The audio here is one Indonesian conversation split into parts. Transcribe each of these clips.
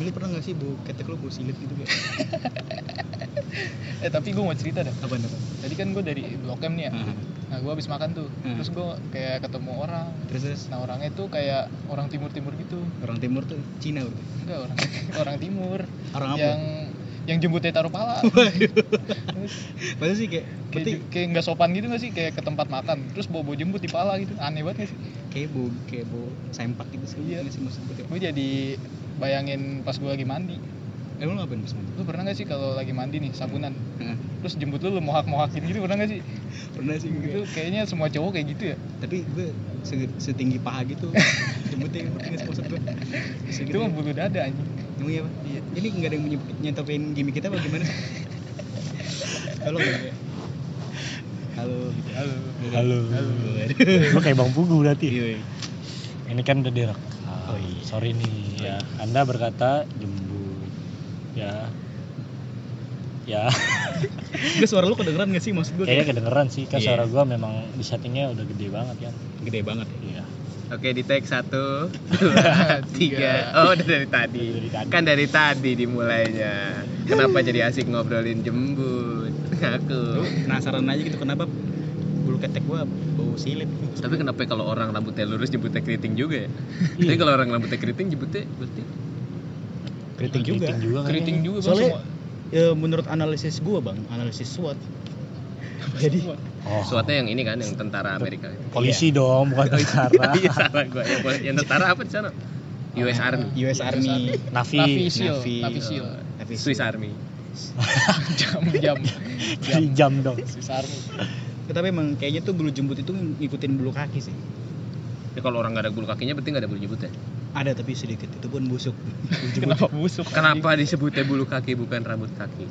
Lu pernah gak sih ketek lu bau silet gitu kayak? eh tapi gue mau cerita dah Apaan apa? tadi kan gue dari blok M nih ya Ah, nah gue habis makan tuh Hmm. terus gue kayak ketemu orang Terus terus nah orangnya tuh kayak orang timur timur gitu orang timur tuh Cina berarti. enggak orang orang timur Orang apa? yang yang jemputnya taruh pala Masa sih kayak kayak, berarti kayak nggak sopan gitu gak sih kayak ke tempat makan terus bawa bawa jemput di pala gitu aneh banget gak sih kayak bau kayak bau sempak gitu sih. Iya. Nggak sih maksud gue gue jadi bayangin pas gue lagi mandi Eh lu ngapain pas mandi? lu pernah gak sih kalau lagi mandi nih sabunan terus jemput lu lu mohak mohakin gitu pernah gak sih Pernah sih gitu gitu. kayaknya semua cowok kayak gitu ya Tapi gue se- setinggi paha gitu. Jemputnya ngerti nggak sih maksud gue? itu mah bulu dada anjing Emang iya, Pak? Iya. Ini nggak ada yang nyentopin gimmick kita apa gimana sih? Halo, ya? Halo, gitu. halo Halo. Halo. Lu kayak Bang Pugu berarti. Iya. Ini kan udah direkam. Oh iya. Sorry nih ya. Anda berkata jembut. Ya. Ya, Gue suara lu kedengeran gak sih maksud gue? kayaknya kedengeran sih. Kan Iya. suara gua memang di settingnya udah gede banget kan. gede banget ya. Iya. Oke di take satu, dua, tiga. Oh udah dari tadi. Dari tadi. Kan dari tadi dimulainya. Kenapa jadi asik ngobrolin jembut? Aku. penasaran aja gitu kenapa bulu ketek gua bau silet Tapi kenapa kalau orang rambutnya lurus jemputnya keriting juga ya? Iya. Tapi kalau orang rambutnya keriting jemputnya berarti keriting juga Keriting juga keriting juga bang soalnya semua ya, menurut analisis gua bang analisis SWOT jadi Oh. suatnya yang ini kan yang tentara Amerika. Polisi dong, bukan tentara. Iya salah gua. Yang, yang tentara apa di sana? US Army. US Army Navi. Navi Seal Navi. Navi Seal Tapi Swiss Army. jam jam Jadi jam dong. Swiss Army tapi emang kayaknya tuh bulu jembut itu ngikutin bulu kaki sih Ya, kalau orang nggak ada bulu kakinya berarti nggak ada bulu jembutnya. ada tapi sedikit itu pun busuk kenapa busuk Kenapa disebutnya bulu kaki bukan rambut kaki?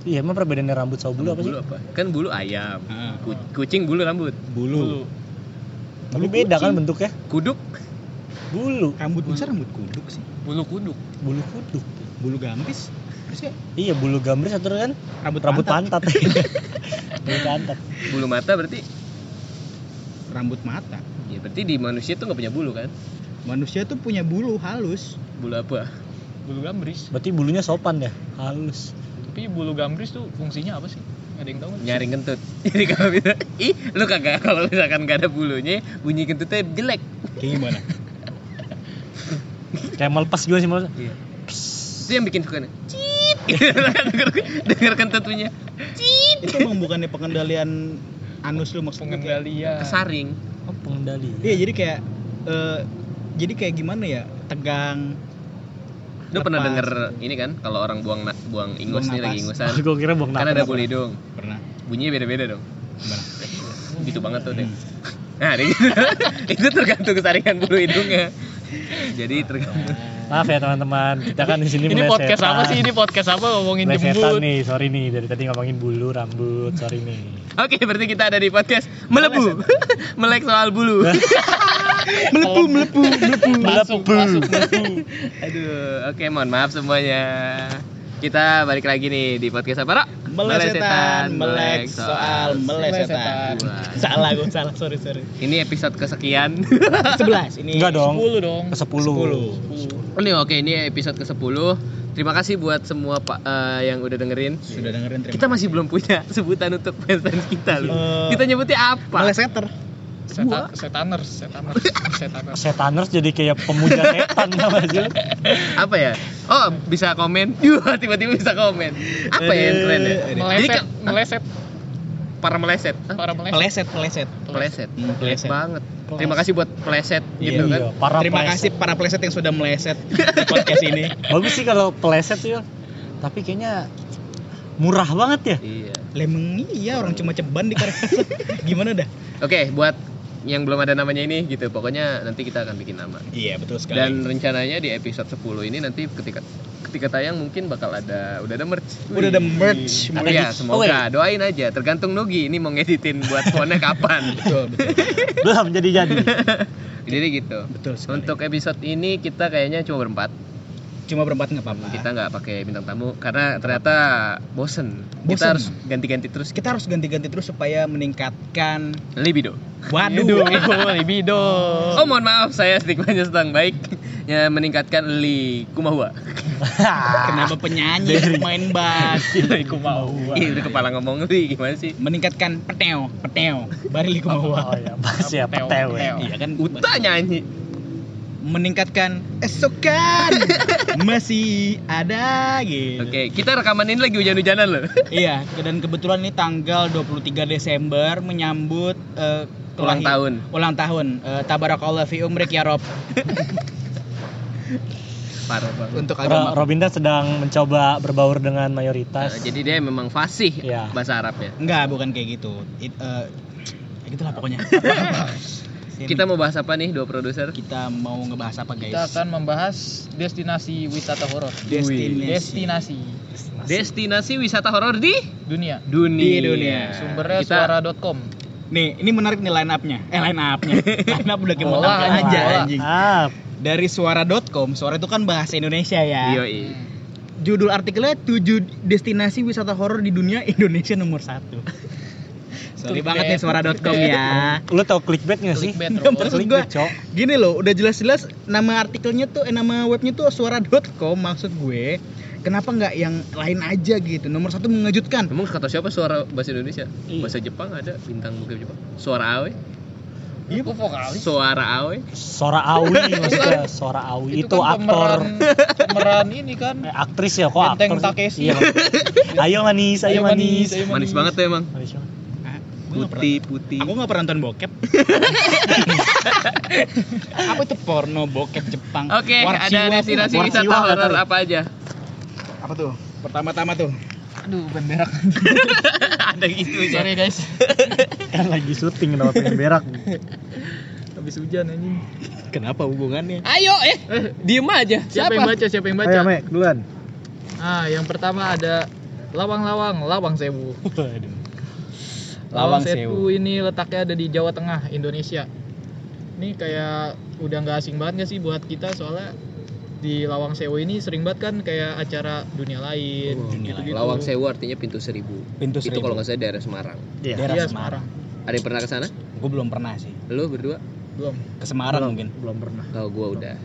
Iya, emang perbedaannya rambut sama bulu apa sih? Bulu apa? Kan bulu ayam. Ah, Ku- Kucing bulu rambut. bulu Tapi Bulu beda kan bentuknya. Kuduk Bulu. rambut masa rambut kuduk sih bulu kuduk Bulu kuduk. bulu gampis terus ya Iya, bulu gambris atau kan rambut rambut pantat. pantat. bulu pantat. bulu mata berarti rambut mata ya berarti di manusia tuh nggak punya bulu kan? manusia tuh punya bulu halus Bulu apa? bulu gambris Berarti bulunya sopan ya, halus. Tapi bulu gambris tuh fungsinya apa sih Nggak ada yang tahu? Nyaring kentut. Jadi kalau bisa, ih lu kagak kalau misalkan nggak ada bulunya, bunyi kentutnya jelek. kayak gimana Kayak melepas juga sih maksudnya. Iya. Itu yang bikin suka nih. Cip. denger, denger kentut punya. Cip. itu emang bukannya pengendalian anus lu maksudnya pengendalian Kesaring. Oh, pengendali. iya jadi kayak eh, jadi kayak gimana ya tegang Lu pernah denger ini kan kalau orang buang na- buang ingus Buang nih lagi ingusan. Gue kira buang Kan napas. ada bulu hidung. pernah Bunyinya beda-beda dong. gimana Gitu banget tuh deh. Hmm. Nah, gitu. itu tergantung kesaringan bulu hidungnya. Jadi tergantung. Maaf ya teman-teman, kita kan di sini ini podcast apa sih ini podcast apa ngomongin jembut nih, sorry nih dari tadi ngomongin bulu, rambut, sorry nih. Oke, berarti kita ada di podcast melebu. Melek soal bulu. melepu melepu masuk masuk melebu Aduh, oke mohon maaf semuanya. Kita balik lagi nih di podcast apa, Rok? melesetan melek soal melesetan salah gue salah sorry sorry Ini episode kesekian. sebelas ini Enggak dong. 10 dong Ke 10. Ini oke, ini episode ke-10. Terima kasih buat semua Pak eh, yang udah dengerin. sudah dengerin terima Kita masih belum punya sebutan untuk fans kita loh. Eh, Kita nyebutnya apa? meleseter Seta, setaners setaners setaners Setaners jadi kayak pemuja setan nama aja. Apa ya? Oh, bisa komen. Yuh, tiba-tiba bisa komen. Apa ya yang keren ya? Jadi meleset kan meleset para meleset. Hah? para meleset peleset peleset Peleset. Hmm, Jelek peleset. banget. Terima kasih buat peleset gitu Iya, kan. para terima peleset. kasih para peleset yang sudah meleset di podcast ini Bagus sih kalau peleset tuh. Tapi kayaknya murah banget ya. Iya. lemeng iya orang cuma ceban di gimana dah Oke, buat yang belum ada namanya ini gitu. Pokoknya nanti kita akan bikin nama. iya betul sekali Dan rencananya di episode 10 ini nanti ketika ketika tayang mungkin bakal ada udah ada merch. udah ada merch Ada Iya, giveaway. semoga doain aja. Tergantung Nugi ini mau ngeditin buat fontnya kapan. betul betul Belum jadi-jadi. Jadi gitu. betul sekali Untuk episode ini kita kayaknya cuma berempat. Cuma berempat nggak apa-apa. Kita nggak pakai bintang tamu karena ternyata bosen. Bosen. Kita harus ganti-ganti terus. kita harus ganti-ganti terus supaya meningkatkan Libido. waduh libido. Oh mohon maaf saya stigmanya sedang baik. Ya meningkatkan li kumahua. kenapa penyanyi main bass mau. Ih udah kepala ngomong li gimana sih? meningkatkan peteo peteo barili Oh kumawa ya, pas ya Peteo, peteo. ya. iya kan Uta nyanyi. Meningkatkan esokan masih ada gitu Oke, kita rekaman ini lagi hujan-hujanan loh. iya dan kebetulan ini tanggal 23 Desember menyambut eh, Ulang tahun. ulang tahun eh, tabarakallah fi umrik ya rob Parah banget. untuk Ro- agama Robinda sedang mencoba berbaur dengan mayoritas. Nah, jadi dia memang fasih Iya. bahasa Arab ya. enggak bukan kayak gitu It, eh, ya gitulah pokoknya Kita mau bahas apa nih dua produser? kita mau ngebahas apa guys Kita akan membahas destinasi wisata horor. destinasi Destinasi Destinasi wisata horor di dunia. dunia. Di dunia. Sumbernya Kita- suara.com. nih ini menarik nih line up-nya eh line up-nya line up udah kayak mau bola. aja anjing Ah, dari suara.com suara itu kan bahasa Indonesia ya Yoi. judul artikelnya 7 destinasi wisata horor di dunia Indonesia nomor satu sorry banget nih suara.com ya lu tau clickbait gak sih? Clickbait, Nggak, maksud Cok. gini loh udah jelas-jelas nama artikelnya tuh eh, nama webnya tuh suara.com maksud gue kenapa nggak yang lain aja gitu nomor satu mengejutkan Emang kata siapa suara bahasa Indonesia? Iya. Bahasa Jepang ada bintang bokep Jepang. Suara Awe. Iya, Aku vokalis. Suara Awe. Sora Awi maksudnya, Sora Awi itu, kan aktor pemeran, pemeran ini kan. eh, aktris ya kok Benteng aktor Takeshi. Iya. ayo manis, ayo, manis. ayo Manis banget tuh emang. Manis banget. Putih putih. Aku nggak pernah nonton bokep. apa itu porno bokep Jepang? Oke, Warsiwa ada destinasi wisata horor apa aja? Apa tuh? Pertama-tama tuh. Aduh, benderak. ada gitu ya. Sorry guys. Kan lagi syuting kenapa pengen berak. Habis hujan anjing. Kenapa hubungannya? Ayo eh, diem aja. Siapa, yang baca? Siapa yang baca? Ayo, Mek, duluan. Ah, yang pertama ada Lawang-lawang, Lawang Sewu. Waduh. Lawang Lawang Sewu ini letaknya ada di Jawa Tengah, Indonesia. Ini kayak udah nggak asing banget nggak sih buat kita soalnya di Lawang Sewu ini sering banget kan kayak acara dunia lain Oh, dunia gitu-gitu. Lawang Sewu artinya pintu seribu. Pintu Itu kalau nggak salah daerah Semarang. Iya. Daerah Iya, Semarang. Ada yang pernah ke sana? Gue belum pernah sih. Lu berdua? Belum. Ke Semarang Belum, mungkin. belum pernah. Oh, gua udah.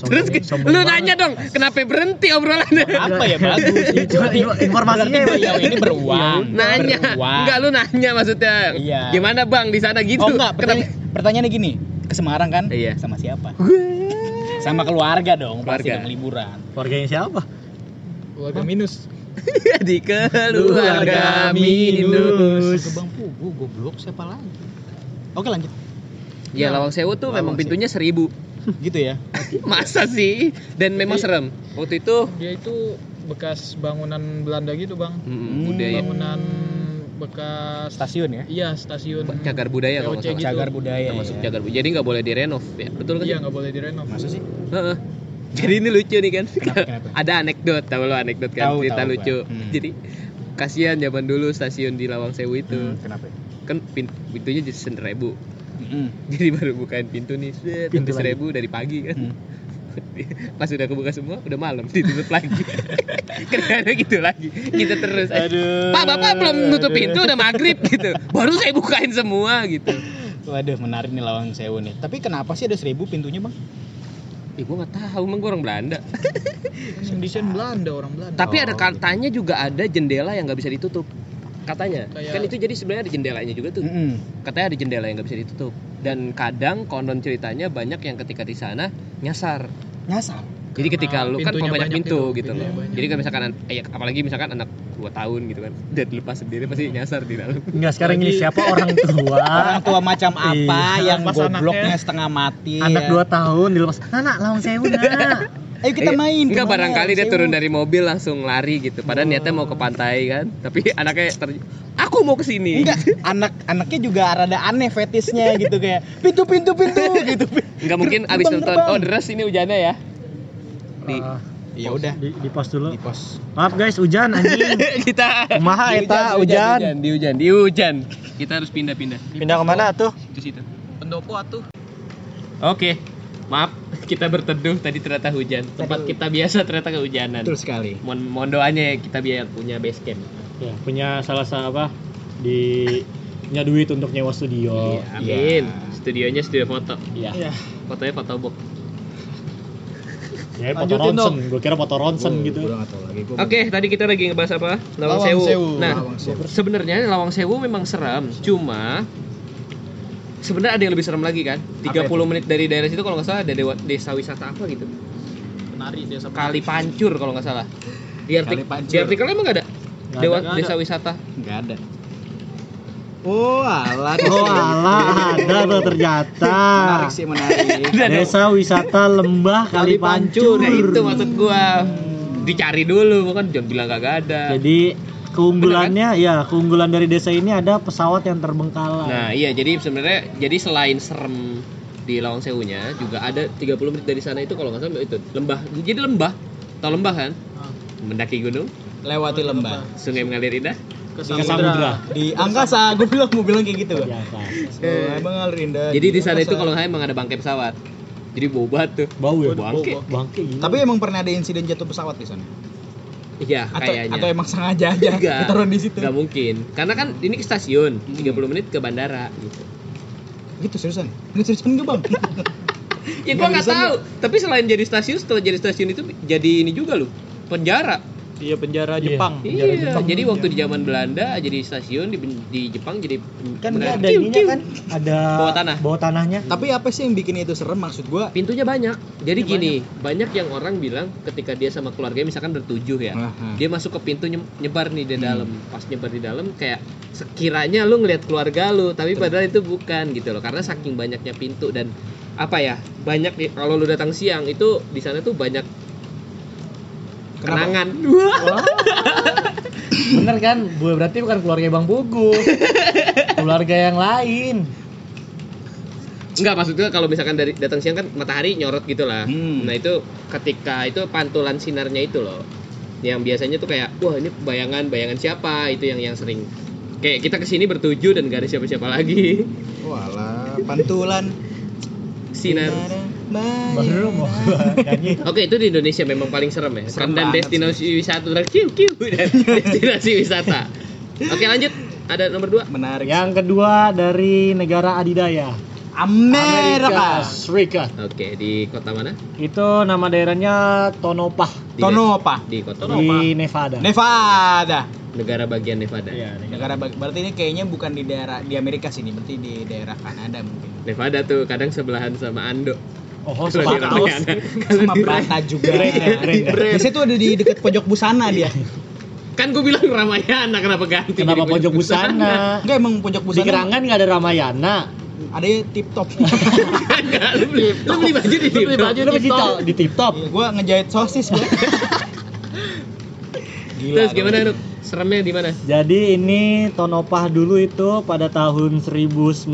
Terus lu nanya dong, kenapa berhenti obrolannya? Apa ya bagus? Cuma info- informasinya beliau ini beruang. Nanya, Beruang. enggak lu nanya maksudnya. Iya. Gimana bang di sana gitu? Oh enggak, pertanyaan, pertanyaannya gini. Ke Semarang kan? Iya. Sama siapa? Sama keluarga dong, pasti Keluarga. dong liburan. Keluarganya siapa? Keluarga minus. di keluarga minus. Ke Bang Pugu, goblok siapa lagi? Oke lanjut. Ya Lawang Sewu tuh Lawang memang pintunya seribu. Gitu ya. Masa sih? Dan memang Iya. serem. Waktu itu Dia itu bekas bangunan Belanda gitu, Bang. mm, budaya Bangunan bekas Stasiun ya? Iya, stasiun cagar budaya kalau gitu. Cagar budaya. Termasuk ya. cagar budaya. Jadi nggak boleh direnov ya. Betul kan? Iya, nggak boleh direnov. Masa sih? Heeh. Jadi ini lucu nih kan. Kenapa, kenapa? Ada anekdot, tahu lo anekdot kan? Tahu, Cerita tahu lucu. Hmm. Jadi kasihan zaman dulu stasiun di Lawang Sewu itu Hmm, kenapa? kan pin- pintunya jadi seribu Mm-mm. jadi baru bukain pintu nih Pintu seribu dari pagi kan Hmm. pas udah kebuka semua udah malam ditutup lagi kerjanya gitu lagi gitu terus Aduh. pak bapak belum nutup pintu udah maghrib gitu baru saya bukain semua gitu Waduh, menarik nih Lawang Sewu nih. Tapi kenapa sih ada seribu pintunya, Bang? Ih, gua nggak tahu emang gua orang Belanda desain Belanda, orang Belanda. tapi Oh, ada gitu. katanya juga ada jendela yang nggak bisa ditutup katanya Kayak- kan itu jadi sebenarnya ada jendelanya juga tuh Mm-mm. katanya ada jendela yang nggak bisa ditutup dan kadang konon ceritanya banyak yang ketika di sana nyasar Nyasar. jadi ketika lu kan pintunya mau banyak banyak pintu itu, gitu loh banyak. jadi kan misalkan an- eh, apalagi misalkan anak 2 tahun gitu kan dan lepas sendiri pasti nyasar di dalam Enggak sekarang ini siapa orang tua? Orang tua macam apa Iya. yang gobloknya anaknya- setengah mati. Anak ya. 2 tahun dilepas. Nana, lawang sewu nak. Ayo kita Eh, main. enggak barangkali dia turun dari mobil langsung lari gitu padahal Oh. niatnya mau ke pantai kan tapi anaknya ter- aku mau ke sini Enggak, anak anaknya juga rada aneh fetisnya gitu kayak pintu pintu pintu gitu. Enggak mungkin abis nonton oh deras ini hujannya ya di Ah, Ya udah, di, di pos dulu. di pos. Maaf guys, hujan anjing. kita Kumaha Di eta hujan. di hujan di hujan kita harus pindah-pindah Pindah ke mana tuh? ke situ pendopo atuh. oke Maaf, kita berteduh tadi ternyata hujan. Tempat Aduh. kita biasa ternyata kehujanan. Betul sekali. Mohon, mohon doanya ya kita biar punya base camp. Ya, punya salah satu apa di punya duit untuk nyewa studio. Iya, amin. Iya. Studionya studio foto. Iya. Iya. Fotonya fotobox. Ya, foto Lanjutin ronsen. Gue kira foto ronsen Oh, gitu. Gua. Gua Oke, tadi kita lagi ngebahas apa? Lawang, Lawang Sewu. Sewu. Nah, sebenarnya Lawang Sewu memang seram, cuma sebenarnya ada yang lebih serem lagi kan? 30 itu? menit dari daerah situ kalau nggak salah ada dewa- desa wisata apa gitu. Penari desa Kali Pancur kalau nggak salah. Di, artik Kali Pancur. di artikelnya emang nggak ada? Nggak Dewa ada, desa ada. wisata. Nggak ada. Oh, alah. Oh alah ada tuh ternyata. Menarik sih, menarik. Desa wisata Lembah Kali Pancur. Nah itu maksud gua. Dicari dulu, bukan jangan bilang kagak ada. Jadi keunggulannya ya keunggulan dari desa ini ada pesawat yang terbengkalai. Nah iya jadi sebenarnya jadi selain serem di Lawang Sewunya juga ada 30 menit dari sana itu kalau nggak salah itu lembah jadi lembah tau lembah kan Ah. mendaki gunung Lewati lembah. sungai mengalir indah ke samudra. Di angkasa, gue bilang mau bilang kayak gitu. Biasa. Oh, emang ngalir indah. jadi di sana itu kalau nggak salah emang ada bangkai pesawat jadi bobat tuh Bau ya? Bangke. Bangke. Tapi emang pernah ada insiden jatuh pesawat di sana? Iya Atau kayaknya atau emang sengaja aja Enggak. ditaruh di situ? nggak mungkin karena kan ini ke stasiun 30 menit ke bandara gitu Gitu seriusan? Nggak seriusan gue bang? ya gua nggak Nggak bisa, tahu tapi selain jadi stasiun setelah jadi stasiun itu jadi ini juga loh penjara Iya penjara Iya. Jepang. Iya, Jepang. jadi waktu di zaman Belanda jadi stasiun di, di Jepang jadi kan dia ada ininya kiu. kan ada Bawah tanah. bawah tanahnya Tapi apa sih yang bikin itu serem maksud gue? Pintunya banyak. Jadi Iya, gini, banyak. yang orang bilang ketika dia sama keluarganya misalkan bertujuh ya. Aha. Dia masuk ke pintu nye- nyebar nih di Hmm. dalam. Pas nyebar di dalam kayak sekiranya lu ngelihat keluarga lu, tapi padahal itu bukan gitu loh. Karena saking banyaknya pintu dan apa ya? Banyak kalau lu datang siang itu di sana tuh banyak Kenangan. bener kan gue berarti bukan keluarga bang Bogo keluarga yang lain Enggak maksudnya kalau misalkan dari datang siang kan matahari nyorot gitu lah. Hmm. Nah itu ketika itu pantulan sinarnya itu loh. Yang biasanya tuh kayak wah ini bayangan bayangan siapa itu yang yang sering kayak kita ke sini bertuju dan gak ada siapa-siapa lagi. Walah, pantulan. Sinar. Baru mau nyanyi Oke itu di Indonesia memang paling serem ya. Serem dan destinasi wisata dan kiu kiu dan destinasi wisata. Oke lanjut ada nomor dua. Menarik. yang kedua dari negara adidaya Amerika. Serikat Oke di kota mana? itu nama daerahnya Tonopah Di Tono apa? Di kota di Nevada Nevada. negara bagian Nevada. Iya, Negara bag- berarti ini kayaknya bukan di daerah di Amerika sini, berarti di daerah Kanada mungkin. Nevada tuh kadang sebelahan sama Ando. Oh di sepakat Ramayana. Sama Bata juga. Ya, ya. Di situ ada di dekat pojok busana dia. Kan gue bilang Ramayana kenapa ganti? kenapa pojok busana Enggak emang pojok di busana. Kerangan nggak ada Ramayana Ada tip top. Enggak, lu beli, lu beli baju di Lu beli Tip Top. baju lu di di tip-top. di tip top Iya, gua ngejahit sosis gua. Gila. Terus gimana Nuk? Seremnya di mana? Jadi ini Tonopah dulu itu pada tahun 1904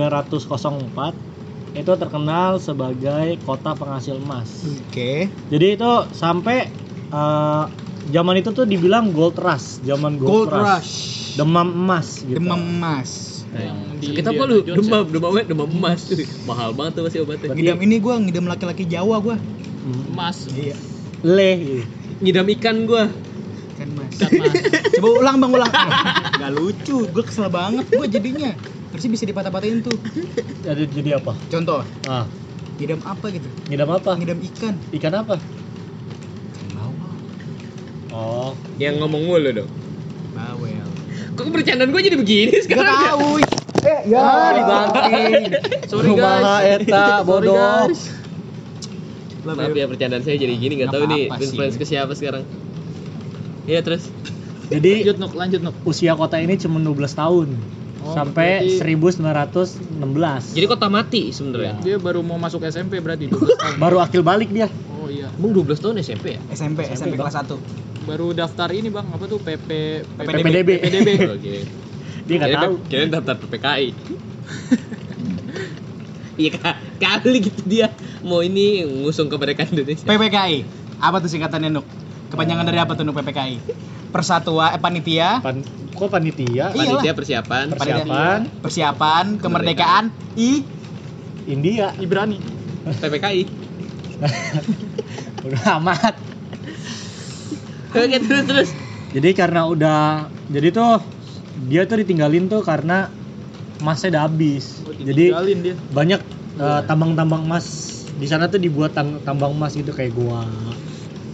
itu terkenal sebagai kota penghasil emas. Oke. Jadi itu sampai eh, zaman itu tuh dibilang gold rush, zaman gold, Gold rush. demam emas gitu. Demam emas. Yang di Kita apa Indiana lu? Jones Demam, demam, demam emas. Mahal banget tuh pasti obatnya. Ngidam ini gua ngidam laki-laki Jawa gua. Hmm. Emas. Iya. Le. gitu. Ngidam ikan gua. Kan mas. Ikan mas. Coba ulang bang ulang. Gak lucu. Gua kesel banget gua jadinya. Terus bisa dipatah-patahin tuh. Jadi jadi apa? Contoh, Ah, ngidam apa gitu? ngidam apa? Ngidam ikan. Ikan apa? Bawal. Oh, Yang ngomong mulu dong. Bawel. Kok bercandaan gua jadi begini Gak sekarang? tahu. Eh, ya. ah, dibanting. Sorry, guys. Eta Sorry, bodoh. guys. Maaf ya percandaan saya jadi gini nggak tahu nih influence ke siapa sekarang. Iya terus. Jadi Lanjut Nuk, lanjut Nuk. usia kota ini cuma 12 tahun. Oh, sampai berarti- 1916. Jadi kota mati sebenarnya. Dia baru mau masuk SMP berarti 12 tahun. baru akil balik dia. Oh iya. Emang 12 tahun SMP ya? SMP, SMP, Bang. kelas 1. Baru daftar ini Bang, apa tuh PP PPDB. PPDB. Oke. Dia nggak tahu. Kirain daftar PPKI. Iya ka- kali gitu dia mau ini ngusung kemerdekaan Indonesia. PPKI. Apa tuh singkatannya, Nuk? Kepanjangan dari apa tuh Nuk PPKI? Persatuan eh, panitia Pan, kok panitia? Iya. Panitia persiapan. Persiapan persiapan kemerdekaan I India. Ibrani. PPKI. Udah amat. Oke, terus terus. Jadi karena udah jadi tuh dia tuh ditinggalin tuh karena emasnya udah habis. Jadi Ditinggalin dia. banyak eh, tambang-tambang emas di sana tuh dibuat tam- tambang emas gitu kayak gua.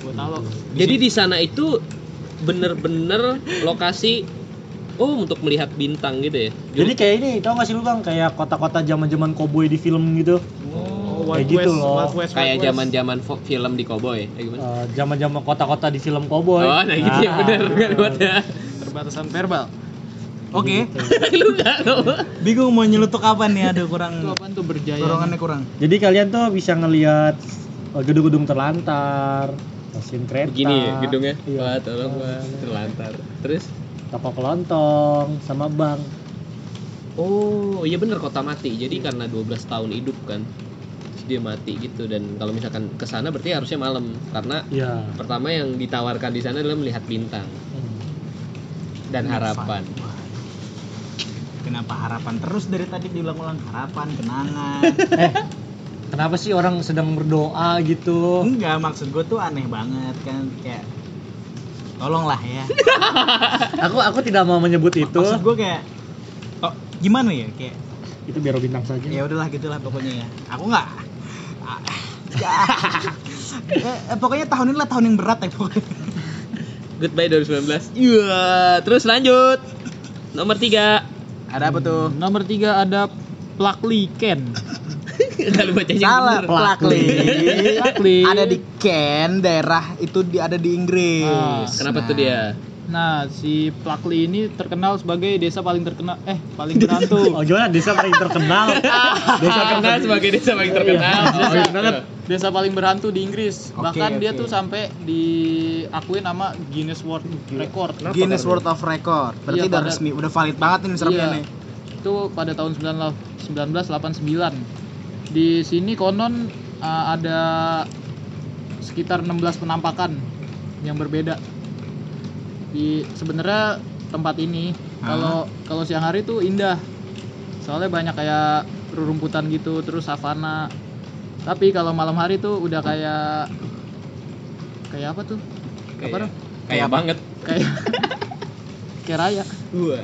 Buat alok. Jadi di sana itu bener-bener lokasi oh untuk melihat bintang gitu ya. Jadi kayak ini tau gak sih lu bang kayak kota-kota zaman-zaman koboi di film gitu. Oh, Kayak Wild gitu West, loh. Wild West, kayak Wild West. zaman-zaman film di ya gimana? Eh, zaman-zaman kota-kota di film koboi. Oh, nah gitu ya bener kan buat ya. perbatasan verbal. Oke. Lu enggak. Bingung mau nyelutuk apa nih? Aduh kurang. Itu apaan tuh berjaya? Dorongannya kurang. Jadi kalian tuh bisa ngelihat eh, gedung-gedung terlantar, stasiun kereta. Begini ya gedungnya. Iya. Wah, tolong wah, terlantar. Terus Toko kelontong sama bank. Oh iya bener kota mati. Jadi karena 12 tahun hidup kan, terus dia mati gitu. Dan kalau misalkan ke sana berarti harusnya malam karena Iya. pertama yang ditawarkan di sana adalah melihat bintang Hmm. dan harapan. Wah. Kenapa harapan terus dari tadi diulang-ulang harapan, kenangan. Eh, kenapa sih orang sedang berdoa gitu? Enggak, maksud gue tuh aneh banget kan kayak tolonglah ya. Aku aku tidak mau menyebut itu. Maksud gue kayak oh, gimana ya kayak Itu biar bintang saja. ya udahlah gitulah pokoknya ya. Aku nggak eh, eh, pokoknya tahun ini lah tahun yang berat ya pokoknya. Goodbye 2019. Iya, terus lanjut. Nomor 3. Ada apa tuh? Nomor tiga ada Plakli Ken. Lu bacanya Salah. Plakli. Plakli. ada di Ken, daerah itu di ada di Inggris. Ah, Kenapa Nah, tuh dia? Nah, si Plakli ini terkenal sebagai desa paling terkenal eh paling berhantu. Oh gimana desa paling terkenal? Desa terkenal sebagai desa paling terkenal. Oh, iya banget. desa paling berhantu di Inggris. Oke, Bahkan dia oke. tuh sampai diakuin nama Guinness World Record. Kenapa Guinness World of Record. Berarti Iya, udah pada- resmi, udah valid banget nih serapnya Iya. nih. Itu pada tahun 19 1989. Di sini konon uh, ada sekitar 16 penampakan yang berbeda. Di sebenarnya tempat ini kalau kalau siang hari tuh indah. Soalnya banyak kayak rerumputan gitu, terus savana. Tapi kalau malam hari tuh udah kayak kayak apa tuh? Apa Kayak, dong? kayak banget. Kayak kayak raya. Gua.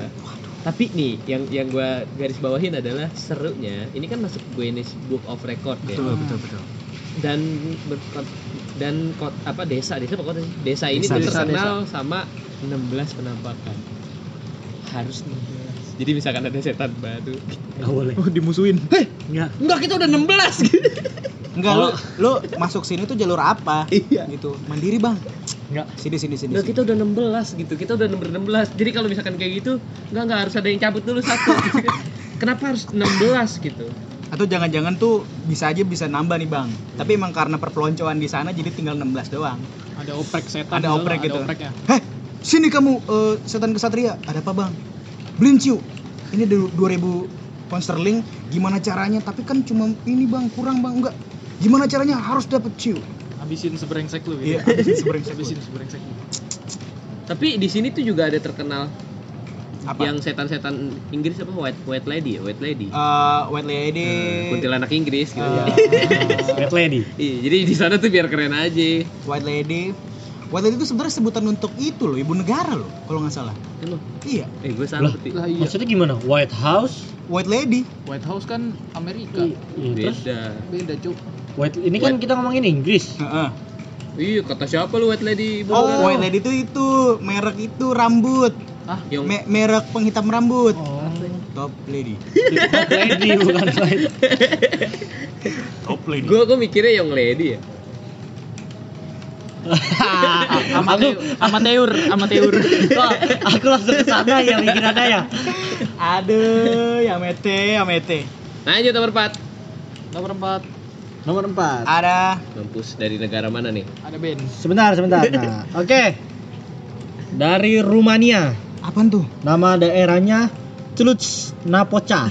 Tapi nih yang yang gua garis bawahin adalah serunya. Ini kan masuk Guinness Book of Record ya. Betul, betul, betul. Dan ber- dan kot, apa desa desa sih? Desa ini Desa, tuh desa, terkenal sama 16 penampakan. Harus 16. Jadi misalkan ada setan batu. Gak boleh. Oh, dimusuhin. Enggak. Enggak, kita udah 16 gitu. Enggak, Oh. lu lu masuk sini tuh jalur apa? Iya. Gitu. Mandiri, Bang. Enggak. Sini sini sini. Sini. kita udah 16 gitu. Kita udah nomor 16. Jadi kalau misalkan kayak gitu, enggak enggak harus ada yang cabut dulu satu. gitu. Kenapa harus 16 gitu? Atau jangan-jangan tuh bisa aja bisa nambah nih, Bang. Tapi emang karena perpeloncoan di sana jadi tinggal 16 doang. Ada oprek setan. Ada oprek gitu. Ada opreknya. Heh, sini kamu eh, setan kesatria. Ada apa, Bang? Beliin ciu. Ini ada 2000 pound sterling. Gimana caranya? Tapi kan cuma ini, Bang, kurang, Bang. Enggak. Gimana caranya? Harus dapat ciu. Habisin seberengsek lu gitu. Iya, habisin seberengsek. Habisin seberengsek. Tapi di sini tuh juga ada terkenal Apa? yang setan-setan Inggris apa white white lady ya, white lady. Eh, white lady. Hmm, kuntilanak Inggris gitu. Eh, Red lady. Iya, jadi di sana tuh biar keren aja. White Lady. White Lady itu sebenarnya sebutan untuk itu loh, ibu negara loh, kalau nggak salah. Emang, Iya, eh gue salah Lah. iya. Maksudnya gimana? White House? White Lady. White House kan Amerika. Iya, terus Beda. Beda, Cuk. White ini kan kita ngomongin Inggris. Heeh. Iya, kata siapa lu white lady? Oh, bener? White Lady itu itu merek itu rambut, Ah, yang Me- merek penghitam rambut. Oh. Top Lady. White lady bukan white. Top Lady. gue gue mikirnya yang lady ya. Amateur, amateur, amateur. Wah, aku langsung ke sana ya pikirannya ya. Aduh, ya mete, ya mete. Lanjut nomor 4. Nomor 4 Nomor 4. Ada Mampus dari negara mana nih? ada band. Sebentar, sebentar. Nah, oke. Dari Rumania. apaan tuh? Nama daerahnya Cluj Napoca.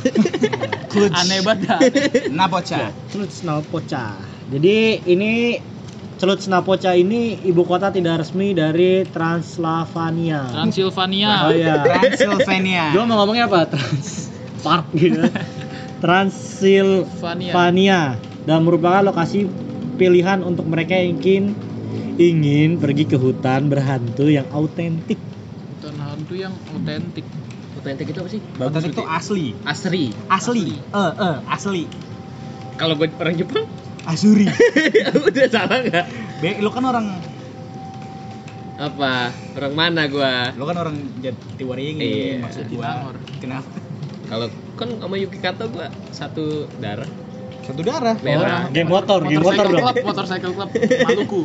Cluj. Aneh banget. dah. Napoca. Cluj Napoca. Jadi ini Cluj Napoca ini ibu kota tidak resmi dari Transylvania. Transylvania. Oh iya. Transylvania. Gua mau ngomongnya apa? Trans Park gitu. Transylvania dan merupakan lokasi pilihan untuk mereka yang ingin ingin pergi ke hutan berhantu yang autentik. Hutan hantu yang otentik. Otentik itu apa sih? Otentik itu asli. Asri. Asli. Eh, eh, asli. Kalau gue orang Jepang, Asuri. udah salah nggak? Be, lu kan orang Apa? Orang mana gua? lu kan orang Jatiwaringin Iya. maksud gua. Kenapa? Kalau kan sama Yuki Kato gua satu darah. Satu darah. Merah. Game motor, game motor dong. Club, Motorcycle Club Maluku.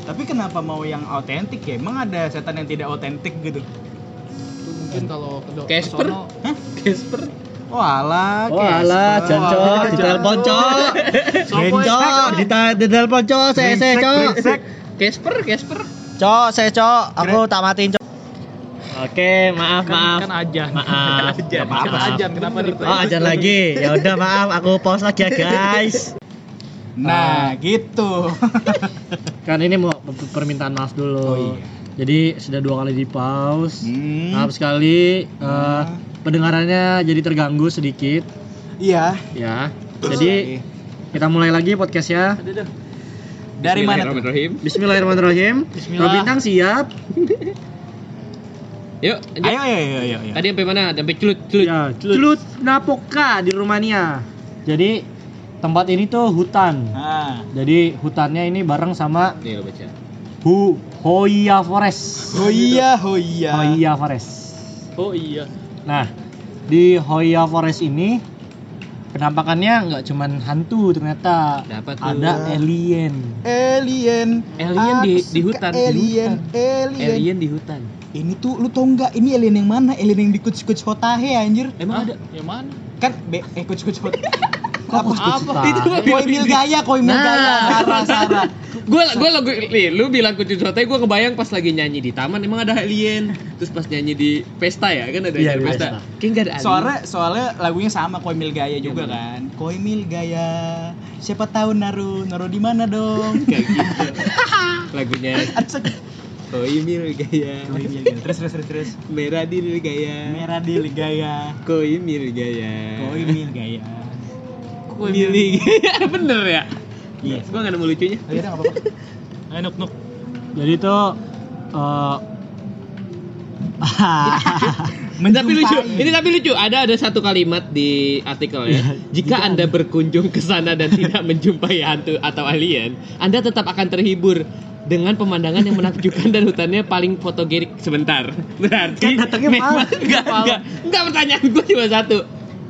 Tapi kenapa mau yang autentik ya? Emang ada setan yang tidak autentik gitu? Itu mungkin kalau Casper? Hah? Casper. Oh alah, Oh alah, Casper. Cok, Wah, ditelepon Cok. Ya? ditelepon saya saya Cok. Casper, Casper. Cok, saya Cok, aku tak matiin Cok. Oke, maaf, Kan, maaf. kan ajan. Maaf. Ajan. Kan Maaf. ajan, kenapa di Oh, ajan lagi. Ya udah maaf, aku pause lagi ya, guys. Nah, gitu. Kan ini mau permintaan maaf dulu. Oh, iya. Jadi sudah dua kali di pause. Hmm. Maaf sekali eh, Ah. Pendengarannya jadi terganggu sedikit Iya. ya. Jadi kita mulai lagi podcast ya. Dari mana? Bismillahirrahmanirrahim. Bismillahirrahmanirrahim. Bismillah. Bintang siap. Yuk. Ayo, ayo, ayo, ayo. ayo. Tadi sampai mana? Sampai celut, celut. Ya, Celut Napoka di Rumania. Jadi tempat ini tuh hutan. Ah. Jadi hutannya ini bareng sama Nih lo baca. Hu Hoya Forest. Oh iya, oh iya. Hoya Forest. Oh iya. Nah, di Hoya Forest ini penampakannya nggak cuman hantu ternyata Dapat ada alien. Alien. Alien di- di hutan, di Alien, alien. Alien di hutan. Ini tuh lu tau nggak ini alien yang mana? Alien yang di kuc kuc hotahe anjir. Emang ada? Yang mana? Kan be eh kuc kuc hot. Apa? tahe? Itu mah Koi mil gaya, koi mil Nah. gaya. Sarah, Sarah. Gue gue lagu nih, lu bilang kucing sotai, gue kebayang pas lagi nyanyi di taman emang ada alien. Terus pas nyanyi di pesta ya, kan ada acara di pesta. Kayak nggak ada alien. Soalnya soalnya lagunya sama koi mil gaya juga Iya, kan. Koi mil gaya. Siapa tahu naruh naruh di mana dong? kayak gitu. Lagunya Asik. Koi mil gaya. Koi mil gaya. Terus terus terus terus. Merah di gaya. Merah di gaya. Koi mil gaya. Koi mil gaya. Koi mil gaya. Bener ya? Iya. Gue gak nemu lucunya. Oh, iya, nggak apa-apa. Ayo nuk nuk. Jadi tuh eh, Tapi lucu. Ini tapi lucu. Ada ada satu kalimat di artikel ya. Jika Anda berkunjung ke sana dan tidak menjumpai hantu atau alien, Anda tetap akan terhibur dengan pemandangan yang menakjubkan dan hutannya paling fotogenik sebentar. Berarti Kan datangnya memang malam. enggak enggak enggak pertanyaan gue cuma satu.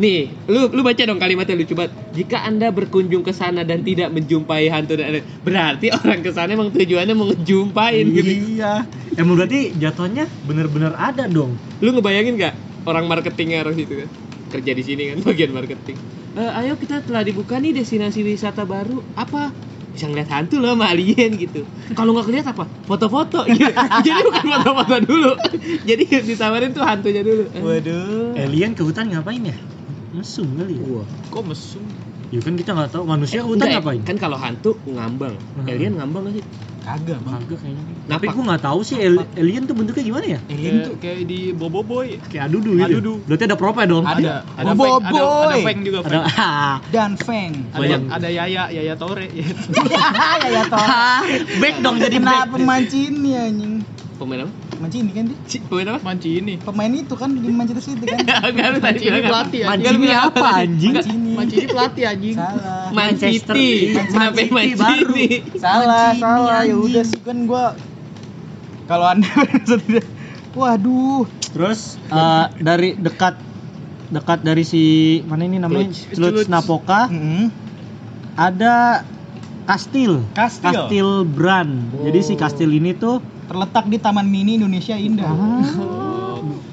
Nih, lu lu baca dong kalimatnya lucu banget. Jika Anda berkunjung ke sana dan tidak menjumpai hantu dan alien, berarti orang ke sana emang tujuannya mau ngejumpain gitu. iya. Emang berarti jatuhnya bener-bener ada dong. Lu ngebayangin nggak orang marketingnya orang situ kan kerja di sini kan bagian marketing. Eh, ayo kita telah dibuka nih destinasi wisata baru. Apa? Bisa ngeliat hantu loh sama alien gitu. Kalau nggak kelihat apa? Foto-foto. Gitu. Jadi bukan foto-foto dulu. Jadi ditawarin tuh hantunya dulu. Eh, Waduh. Alien ke hutan ngapain ya? Mesum kali ya? Kok mesum? Ya kan kita nggak tahu manusia ke hutan enggak ngapain? Kan kalau hantu ngambang. Hmm. Alien ngambang gak sih? Kagak, Bang. Kagak kayaknya. Napak. Tapi gua nggak tahu sih al- alien tuh bentuknya gimana ya? Alien Kayak, tuh kayak di Bobo Boy. Kayak adudu gitu. Adudu. Berarti ada prope dong. Ada ada Bobo Feng, ada, ada Boy. Feng juga Ada Feng. dan Feng. Ada, Banyak. ada Yaya, Yaya Tore. ya ya toh. back dong jadi Kenapa. Mancini anjing? Pemain apa? Mancini kan dia? Pemain apa? Manci ini. Pemain itu kan di Manchester City kan? Enggak, lu tadi Mancini bilang pelatih anjing. Mancini apa anjing? Mancini. Manci ini pelatih anjing. Salah. Man Manchester City. City. Kenapa Man City Man baru. City? Salah, Mancini, salah. Ya udah sih kan gua kalau Anda sudah Waduh. Terus eh, dari dekat dekat dari si mana ini namanya Celuts. Napoka Mm-hmm. ada kastil. Kastil. Kastil Bran. Jadi si kastil ini tuh Terletak di Taman Mini Indonesia Indah.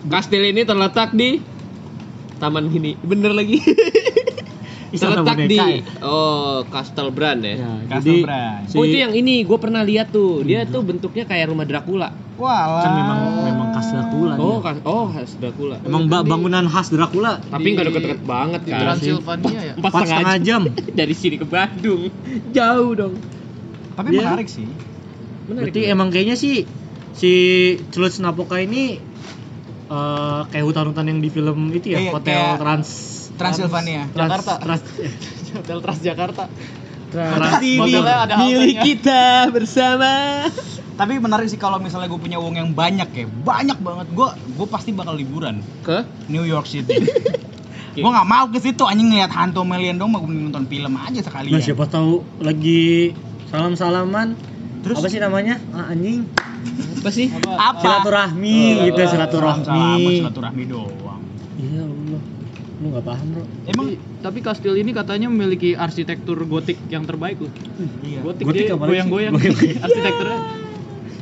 Kastil ini terletak di Taman Mini. Bener lagi. Terletak di ya? Oh, Castle Brand ya. Ya, Kastil jadi Bran. si- Oh, itu yang ini gue pernah lihat tuh. Dia tuh bentuknya kayak rumah Dracula. Walah. kan memang memang khas Dracula. Oh, kas oh, khas Dracula. Emang ba- bangunan khas Dracula. Tapi nggak deket-deket banget Di kan. Transylvania ya. Empat setengah jam. dari sini ke Bandung. Jauh dong. Tapi Dia- menarik sih. Menarik. Berarti emang kayaknya sih si Celuts Napoka ini eh, kayak hutan-hutan yang di film itu ya, Kayak- Hotel Trans Transylvania. Trans- Jakarta. Trans- Hotel. Trans TV Botolnya ada milik haltenya. kita bersama. Tapi menarik sih kalau misalnya gue punya uang yang banyak ya, banyak banget. Gue gue pasti bakal liburan Ke? New York City. gue nggak mau ke situ anjing ngeliat hantu Melian dong, mau nonton film aja sekali. Nah, siapa tahu lagi salam-salaman. Terus? apa sih namanya? Ah, anjing. Apa sih? Apa? Silaturahmi gitu, Salam-salaman, silaturahmi. silaturahmi doang. Iya, Allah. Lu nggak paham, Bro. Emang Tapi, tapi kastil ini katanya memiliki arsitektur gotik yang terbaik loh. iya. Gotik, Gotik dia goyang-goyang arsitekturnya.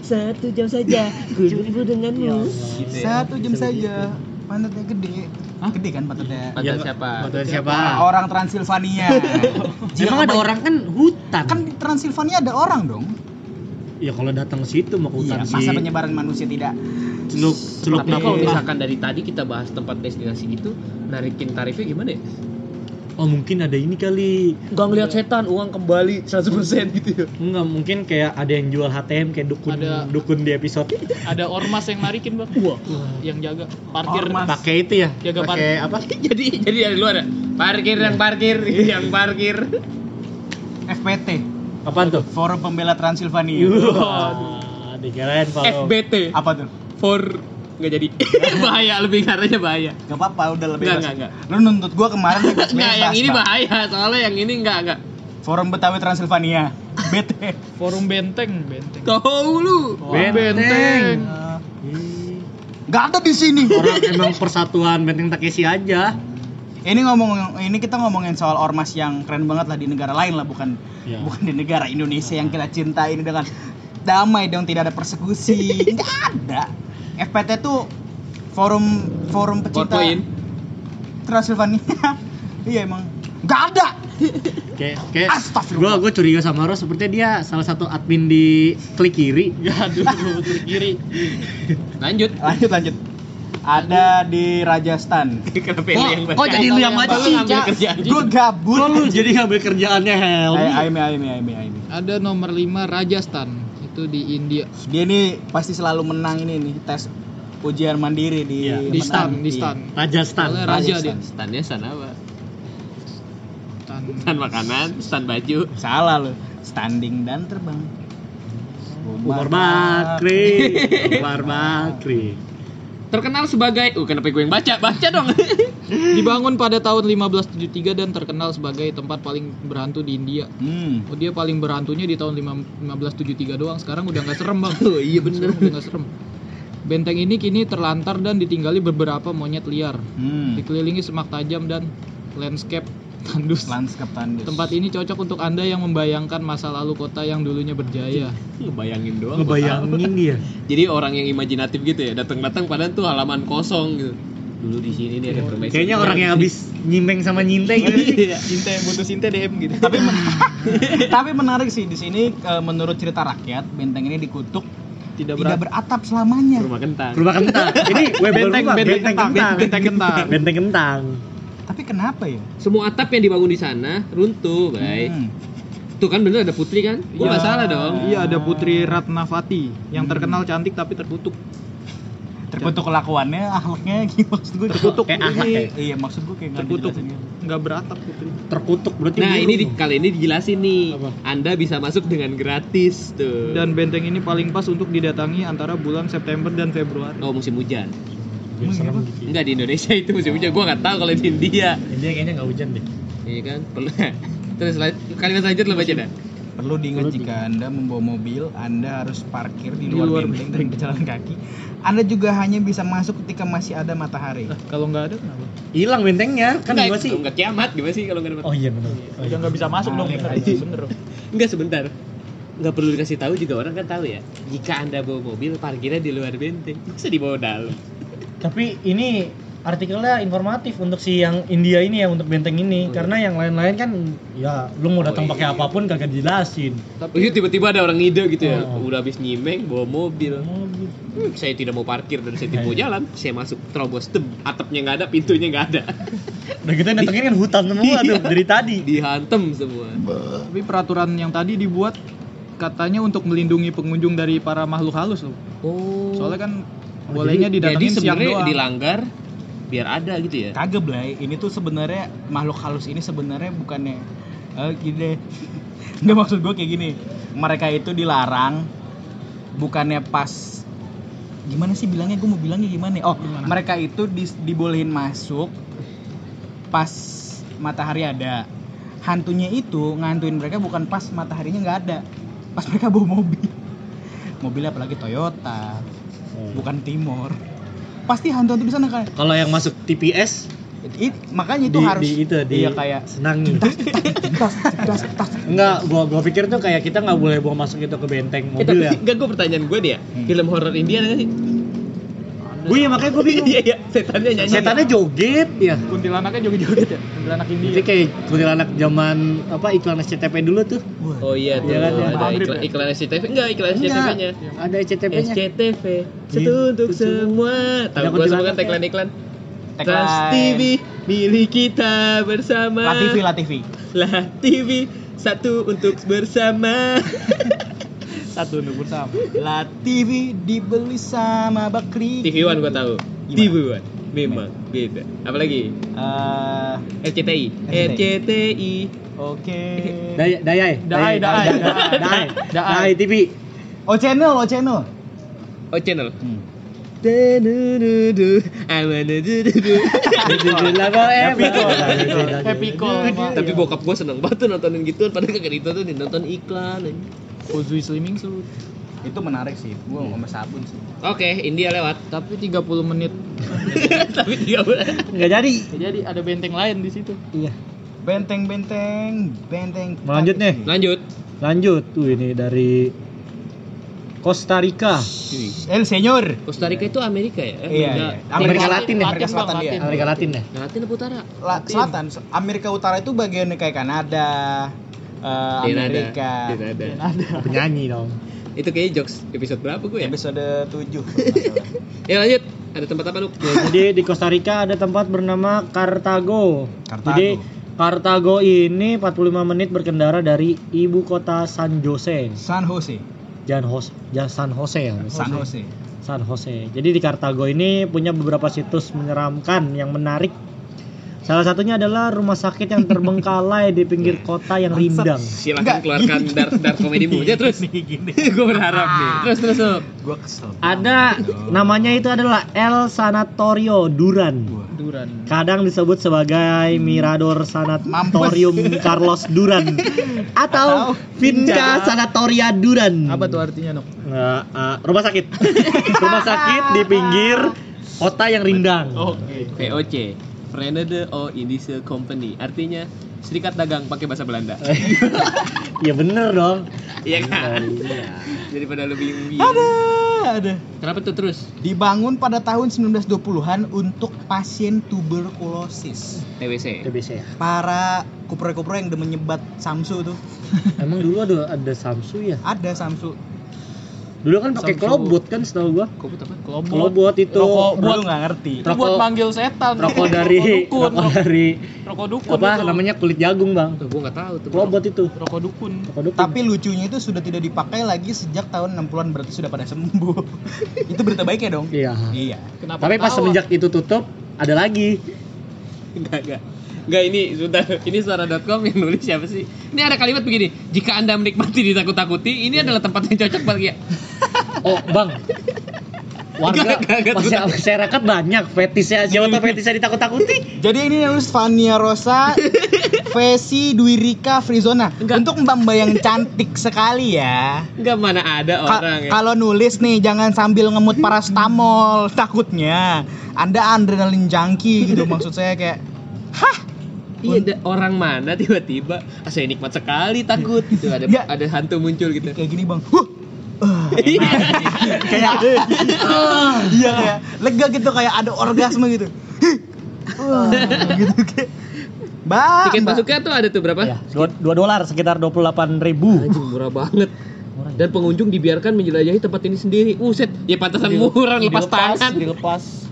Satu jam saja ku denganmu. Gitu ya. Satu jam saja. Pantatnya gede. Hah? Gede kan pantatnya? Pantat Ya, siapa? Pantat siapa? Orang Transilvania. Emang ada orang kan hutan. Kan di Transilvania ada orang dong. Ya kalau datang ke situ mau Iya, hutan masa sih. penyebaran manusia tidak Celuk celuk Tapi kalau misalkan dari tadi kita bahas tempat destinasi gitu, narikin tarifnya gimana ya? Oh, mungkin ada ini kali. Gak ngeliat setan, uang kembali 100% gitu ya. Enggak, mungkin kayak ada yang jual HTM kayak dukun Ada. dukun di episode. Ada ormas yang narikin bang. Wah. Yang jaga parkir. Pakai itu ya? Jaga Pakai apa? jadi jadi dari luar ya? Parkir yang parkir, yang parkir. FPT, Apaan tuh? Forum Pembela Transilvania. Wah, dikirain kalau FBT Apa tuh? for nggak jadi bahaya lebih karena bahaya Gak apa-apa, udah lebih Nggak, nggak, Lu nuntut gua kemarin bebas nggak yang ini Bang. bahaya soalnya yang ini nggak nggak Forum Betawi Transilvania. BT. Forum benteng, benteng. tahu lu Wah, Benteng. Eh, Ih, Gak ada di sini. Orang emang persatuan Benteng Takeshi aja. Ini ngomong ini kita ngomongin soal ormas yang keren banget lah di negara lain lah bukan Ya. bukan di negara Indonesia yang kita cintai ini dengan damai dong tidak ada persekusi. Nggak ada. FPT tuh forum forum pecinta Poin. Transilvania. iya emang. Gak ada. Kayak kayak Astagfirullah. gua gua curiga sama Ros sepertinya dia salah satu admin di klik kiri. Aduh, kiri kiri. lanjut Lanjut lanjut. Ada di Rajasthan. kenapa Kok- lu yang kok jadi lu yang Lu sih, Gue gabut. Kok lu jadi ngambil kerjaannya Helmi? Ayo, Aimi, Aimi, Aimi, Aimi. Ada nomor 5 Rajasthan itu di India. Dia ini pasti selalu menang ini nih tes ujian mandiri di Iya. Di stan, di Iya. stan. Rajasthan. Soalnya raja dia. Rajasthan. standnya stand apa Stan. stand makanan stand baju Salah lu. Standing dan terbang. Umar Bakri. Umar Bakri. Terkenal sebagai uh kenapa gue yang baca baca dong Dibangun pada tahun 1573 dan terkenal sebagai tempat paling berhantu di India. Hmm. Oh, dia paling berhantunya di tahun lima- 1573 doang. Sekarang udah nggak serem, Bang. oh iya bener Sekarang udah nggak serem. Benteng ini kini terlantar dan ditinggali beberapa monyet liar. Hmm. Dikelilingi semak tajam dan landscape tandus. Lanskap tandus. Tempat ini cocok untuk Anda yang membayangkan masa lalu kota yang dulunya berjaya. ngebayangin doang Ngebayangin dia. jadi orang yang imajinatif gitu ya datang-datang padahal tuh halaman kosong gitu dulu di sini nih ada permainan Kayaknya orang yang habis nyimeng sama nyintai gitu. Iya. Cinta yang butuh cinta DM gitu. tapi men- tapi menarik sih di sini eh, menurut cerita rakyat benteng ini dikutuk Tidak tidak berat. beratap selamanya. rumah kentang Rumah kentang. Ini web Benteng, benteng benteng kentang. Benteng kentang. Tapi kenapa ya? semua atap yang dibangun di sana runtuh baik Hmm. tuh kan bener ada putri kan gua nggak Iya. salah dong Iya ada Putri Ratnavati yang Hmm. terkenal cantik tapi terkutuk. Terkutuk kelakuannya, akhlaknya gimana maksud gue? Terkutuk. Kayak akhlak Ini ya? Iya, maksud gue kayak nggak terkutuk. gitu. Nggak beratap Putri. Terkutuk berarti nah ini di, kali ini dijelasin nih Apa? anda bisa masuk dengan gratis tuh Dan benteng ini paling pas untuk didatangi antara bulan September dan Februari. oh musim hujan Serem gitu. enggak di Indonesia itu musim hujan gua nggak tahu kalau di India India kayaknya nggak hujan deh. iya kan perlu terus kalimat selanjutnya lo baca dah Perlu diingat Perlu jika Anda membawa mobil, Anda harus parkir di luar, luar benteng dan berjalan kaki. Anda juga hanya bisa masuk ketika masih ada matahari. Lah, kalau nggak ada kenapa? Hilang bentengnya kan Enggak, gimana sih? enggak kiamat gimana sih kalau enggak ada Oh iya benar. Oh, Udah iya. nggak bisa masuk dong. Ah, Bener, iya. bener. Enggak sebentar. Enggak perlu dikasih tahu juga orang kan tahu ya. Jika Anda bawa mobil, parkirnya di luar benteng. Bisa dibawa dalam. Tapi ini artikelnya informatif untuk si yang India ini ya untuk benteng ini Oh, iya. karena yang lain-lain kan ya lu mau datang Oh, pakai iya. apa pun kagak dijelasin. Oh, iya, tiba-tiba ada orang ngide gitu ya. Oh. Udah habis nyimeng bawa mobil. Mobil. Hmm, saya tidak mau parkir dan saya tidak mau Iya. jalan. Saya masuk terobos tem. Atapnya nggak ada, pintunya nggak ada. Udah kita yang datengin kan hutan semua tuh dari tadi. Dihantem semua. Tapi peraturan yang tadi dibuat katanya untuk melindungi pengunjung dari para makhluk halus loh. Oh. Soalnya kan Oh, bolehnya jadi didatengin siang sebenarnya doang. dilanggar biar ada gitu ya. Kagak Blay, ini tuh sebenarnya makhluk halus ini sebenarnya bukannya eh gini deh. Nggak maksud gue kayak gini. Mereka itu dilarang bukannya pas gimana sih bilangnya gue mau bilangnya gimana oh Gimana? mereka itu dis- dibolehin masuk pas matahari ada hantunya itu ngantuin mereka bukan pas mataharinya nggak ada pas mereka bawa mobil mobilnya apalagi Toyota bukan Timor pasti hantu-hantu di sana kayak Kalau yang masuk TPS It- makanya itu di, harus di itu di iya kayak senangi. tas tas tas Enggak, gua gua pikir tuh kayak kita nggak boleh bawa masuk itu ke benteng mobil ya. enggak gue pertanyaan gue dia. Hmm. Film horor India nggak sih? Gue ya makanya gue bingung. Iya iya, setannya nyanyi. Setannya joget ya. Kuntilanaknya joget-joget ya kuntilanak India Itu kayak kuntilanak zaman apa iklan SCTV dulu tuh. Oh iya tuh, Iya kan, ya. ada iklan, ya? iklan SCTV. Enggak, iklan Enggak, SCTV-nya. Ada SCTV-nya. SCTV, satu Iya, untuk itu semua. Tahu gua semua kan tagline iklan. Tagline. Trans TV milik kita bersama. La TV La TV Lah TV satu untuk bersama. satu untuk bersama La TV dibeli sama Bakri TV One gua tahu. Gimana? TV One memang beda. Apalagi Eh, RCTI. RCTI. RCTI. Oke Dai Dai Dai, Dai, Dai Dai. Dai Dai TV. Oh channel, oh channel Oh channel. Hmm. Tapi bokap gue seneng banget tuh nontonin gituan Padahal kagak ditonton nonton iklan aja. Fuzui Slimming Suit Itu menarik sih, gua ngomong sabun sih Oke, India lewat tapi 30 menit Tapi tiga bulan Nggak jadi. jadi ada benteng lain di situ Iya. Benteng-benteng, benteng Lanjut nih. Lanjut Lanjut tuh ini dari Costa Rica. El Señor Costa Rica itu Amerika ya? Eh, Iya, iya. Amerika Latin ya? Amerika Selatan dia. Latin. Amerika Latin ya. Latin apa utara? La- Selatan, Amerika Utara itu bagian kayak Kanada, eh, Denada. Amerika. Denada. ada Penyanyi dong. Itu kayaknya jokes episode berapa gue ya? Episode 7 Ya lanjut Ada tempat apa lu? Ya, jadi di Costa Rica ada tempat bernama Cartago. Cartago. Jadi Cartago ini 45 menit berkendara dari ibu kota San Jose. San Jose. Jan Jose, Jan San Jose ya. San Jose. San Jose. Jadi di Cartago ini punya beberapa situs menyeramkan yang menarik. Salah satunya adalah rumah sakit yang terbengkalai di pinggir kota yang rindang. Silahkan Enggak, keluarkan gini. dark dark komedimu aja terus Gini, gini. Gue berharap nih Terus terus lu Gua kesel. Ada namanya itu adalah El Sanatorio Duran. Duran Kadang disebut sebagai Mirador Sanatorium Carlos Duran atau Vinca Sanatoria Duran. apa tuh artinya nok Nggak, uh, rumah sakit. rumah sakit di pinggir kota yang rindang. oke VOC Verenigde O Indische Company Artinya Serikat Dagang pakai bahasa Belanda Ya bener dong. Iya kan? Iya. Daripada lu bingung Ada, ada. Kenapa tuh terus? Dibangun pada tahun 1920-an untuk pasien tuberkulosis. TBC TBC ya. Para kupro-kupro yang udah menyebat Samsu tuh. Emang dulu ada ada Samsu ya? Ada Samsu. Dulu kan pakai klobot kan setahu gua. Kobut apa? kelobot Klobot itu Rokok Gua buat nggak ngerti. itu buat Rokok- manggil setan rokok dari dukun rokok dari rokok dukun apa itu. namanya kulit jagung bang. Tuh, gue nggak tahu tuh. Klobot itu. rokok dukun Rokok dukun. Tapi lucunya itu sudah tidak dipakai lagi sejak tahun 60-an berarti sudah pada sembuh. itu berita baiknya dong. Iya. Iya. kenapa Tapi pas semenjak itu tutup ada lagi. Enggak, enggak. Enggak ini sudah ini suara.com yang nulis siapa sih? Ini ada kalimat begini, jika Anda menikmati ditakut-takuti, ini adalah tempat yang cocok bagi ya. Oh bang. Warga enggak, masya- enggak. masyarakat banyak fetisnya siapa tuh fetisnya ditakut-takuti. Jadi ini yang nulis Fania Rosa Vesi Dwirika Frizona Enggak. Untuk mbak-mbak yang cantik sekali ya Enggak mana ada Ka- orang ya. Kalau nulis nih jangan sambil ngemut parastamol Takutnya Anda adrenalin junkie gitu Maksud saya kayak Hah? Iya, ada orang mana tiba-tiba ah, saya nikmat sekali takut gitu ada Ya. ada hantu muncul gitu. Kayak gini bang Huh Ah, enak. kayak ah, iya kayak lega gitu kayak ada orgasme gitu Wah, gitu kayak Bang, Tiket masuknya tuh ada tuh berapa? Ya, dua, dua dolar sekitar 28 ribu. Anjing murah banget. Dan pengunjung dibiarkan menjelajahi tempat ini sendiri. Uset, ya pantasan murah lepas tangan. dilepas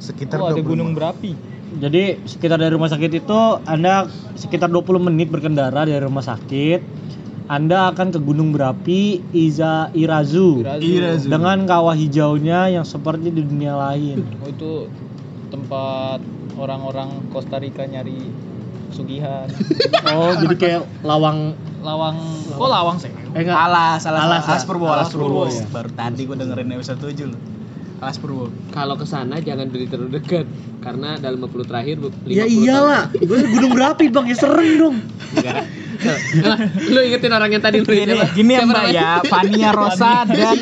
sekitar oh, ada 20. gunung berapi Jadi sekitar dari rumah sakit itu Anda sekitar 20 menit berkendara dari rumah sakit. Anda akan ke gunung berapi Iza Irazu, Irazu. dengan kawah hijaunya yang seperti di dunia lain. oh itu tempat orang-orang Costa Rica nyari pesugihan Oh, jadi kayak lawang lawang kok lawang sih eh enggak. Alas, alas, Alas, alas, ya? Purwo, Alas alas Purwo. Purwo, ya. Baru tadi gue dengerin episode 7 loh. Alas Purwo. Kalau ke sana jangan beli terlalu dekat karena dalam 50 terakhir 50 Ya iyalah, gue gunung berapi bang, ya serem dong. Enggak. lu ingetin orang yang tadi lu Gini, gini ya Mbak ya, Fania Rosa dan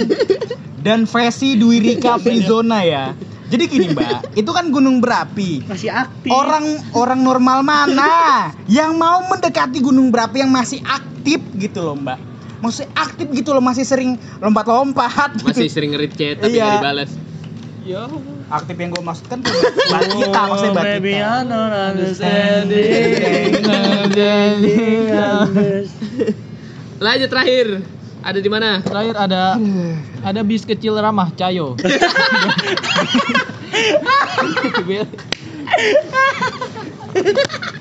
dan Vesi Dwi Rika Frizona ya. Jadi gini Mbak, itu kan gunung berapi. Masih aktif. Orang orang normal mana yang mau mendekati gunung berapi yang masih aktif gitu loh Mbak? Maksudnya aktif gitu loh, masih sering lompat-lompat. Masih sering nge chat tapi Iya. nggak dibalas. Ya aktif yang gue maksud kan tuh Batita, maksudnya Oh, Maybe Batita. I don't understanding. Lanjut terakhir. Ada di mana? terakhir ada ada bis kecil ramah Cayo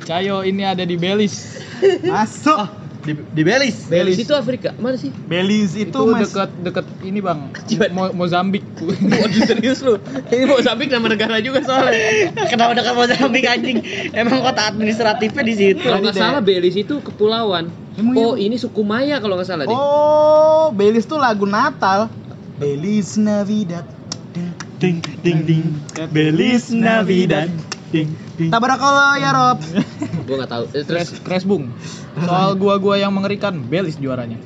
Cayo ini ada di Belis Masuk. Di, di Belis. Belis itu Afrika. Mana sih? Belize itu, itu mas dekat dekat ini bang Coba. Mo Mozambik Waduh serius lu. Ini Mozambik nama negara juga soalnya. Kenapa dekat Mozambik anjing? Emang kota administratifnya di situ. Kalau nggak salah Belis itu kepulauan. Emang Oh, Bang? ini suku Maya kalau nggak salah deh. Oh, Belize tuh lagu Natal. Belize Navidad. Ding ding ding. Belis Navidad. Tabarakallah ya Rob. Gua nggak tahu. Eh, Terus crash bung soal gua-gua yang mengerikan Belis juaranya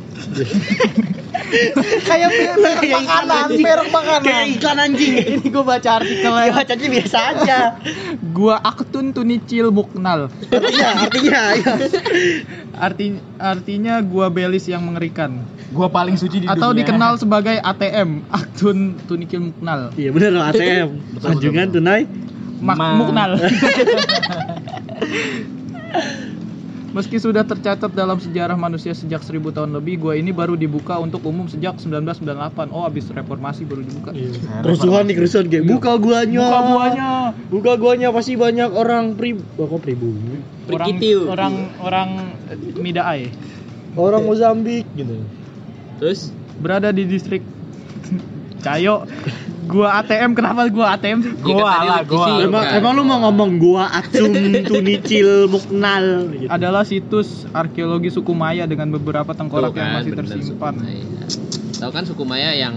Kayak merek Kayak makanan, iklan merek makanan. Kayak iklan anjing. ini gua baca artikelnya Ya bacanya biasa aja. gua aktun tunicil muknal Artinya, artinya ya. arti artinya gua Belis yang mengerikan Gua paling suci di atau dunia. dikenal sebagai ATM aktun tunicil muknal Iya bener loh ATM. Anjungan tunai. Mak Ma- muknal Meski sudah tercatat dalam sejarah manusia sejak 1000 tahun lebih, gua ini baru dibuka untuk umum sejak 1998. Oh, habis reformasi baru dibuka. Kerusuhan nih kerusuhan kayak buka guanya. Buka guanya. Buka guanya pasti banyak orang pri oh, kok pribumi. Orang orang orang Midae Orang Mozambik gitu. terus berada di distrik Cayo. Gua ATM kenapa gua ATM sih? Iya, Gua kan lah, gua. Emang kan? emang lu mau ngomong gua acung tunicil muknal gitu. Adalah situs arkeologi suku Maya dengan beberapa tengkorak Tuh yang kan, masih bener, tersimpan. Tahu kan suku Maya yang,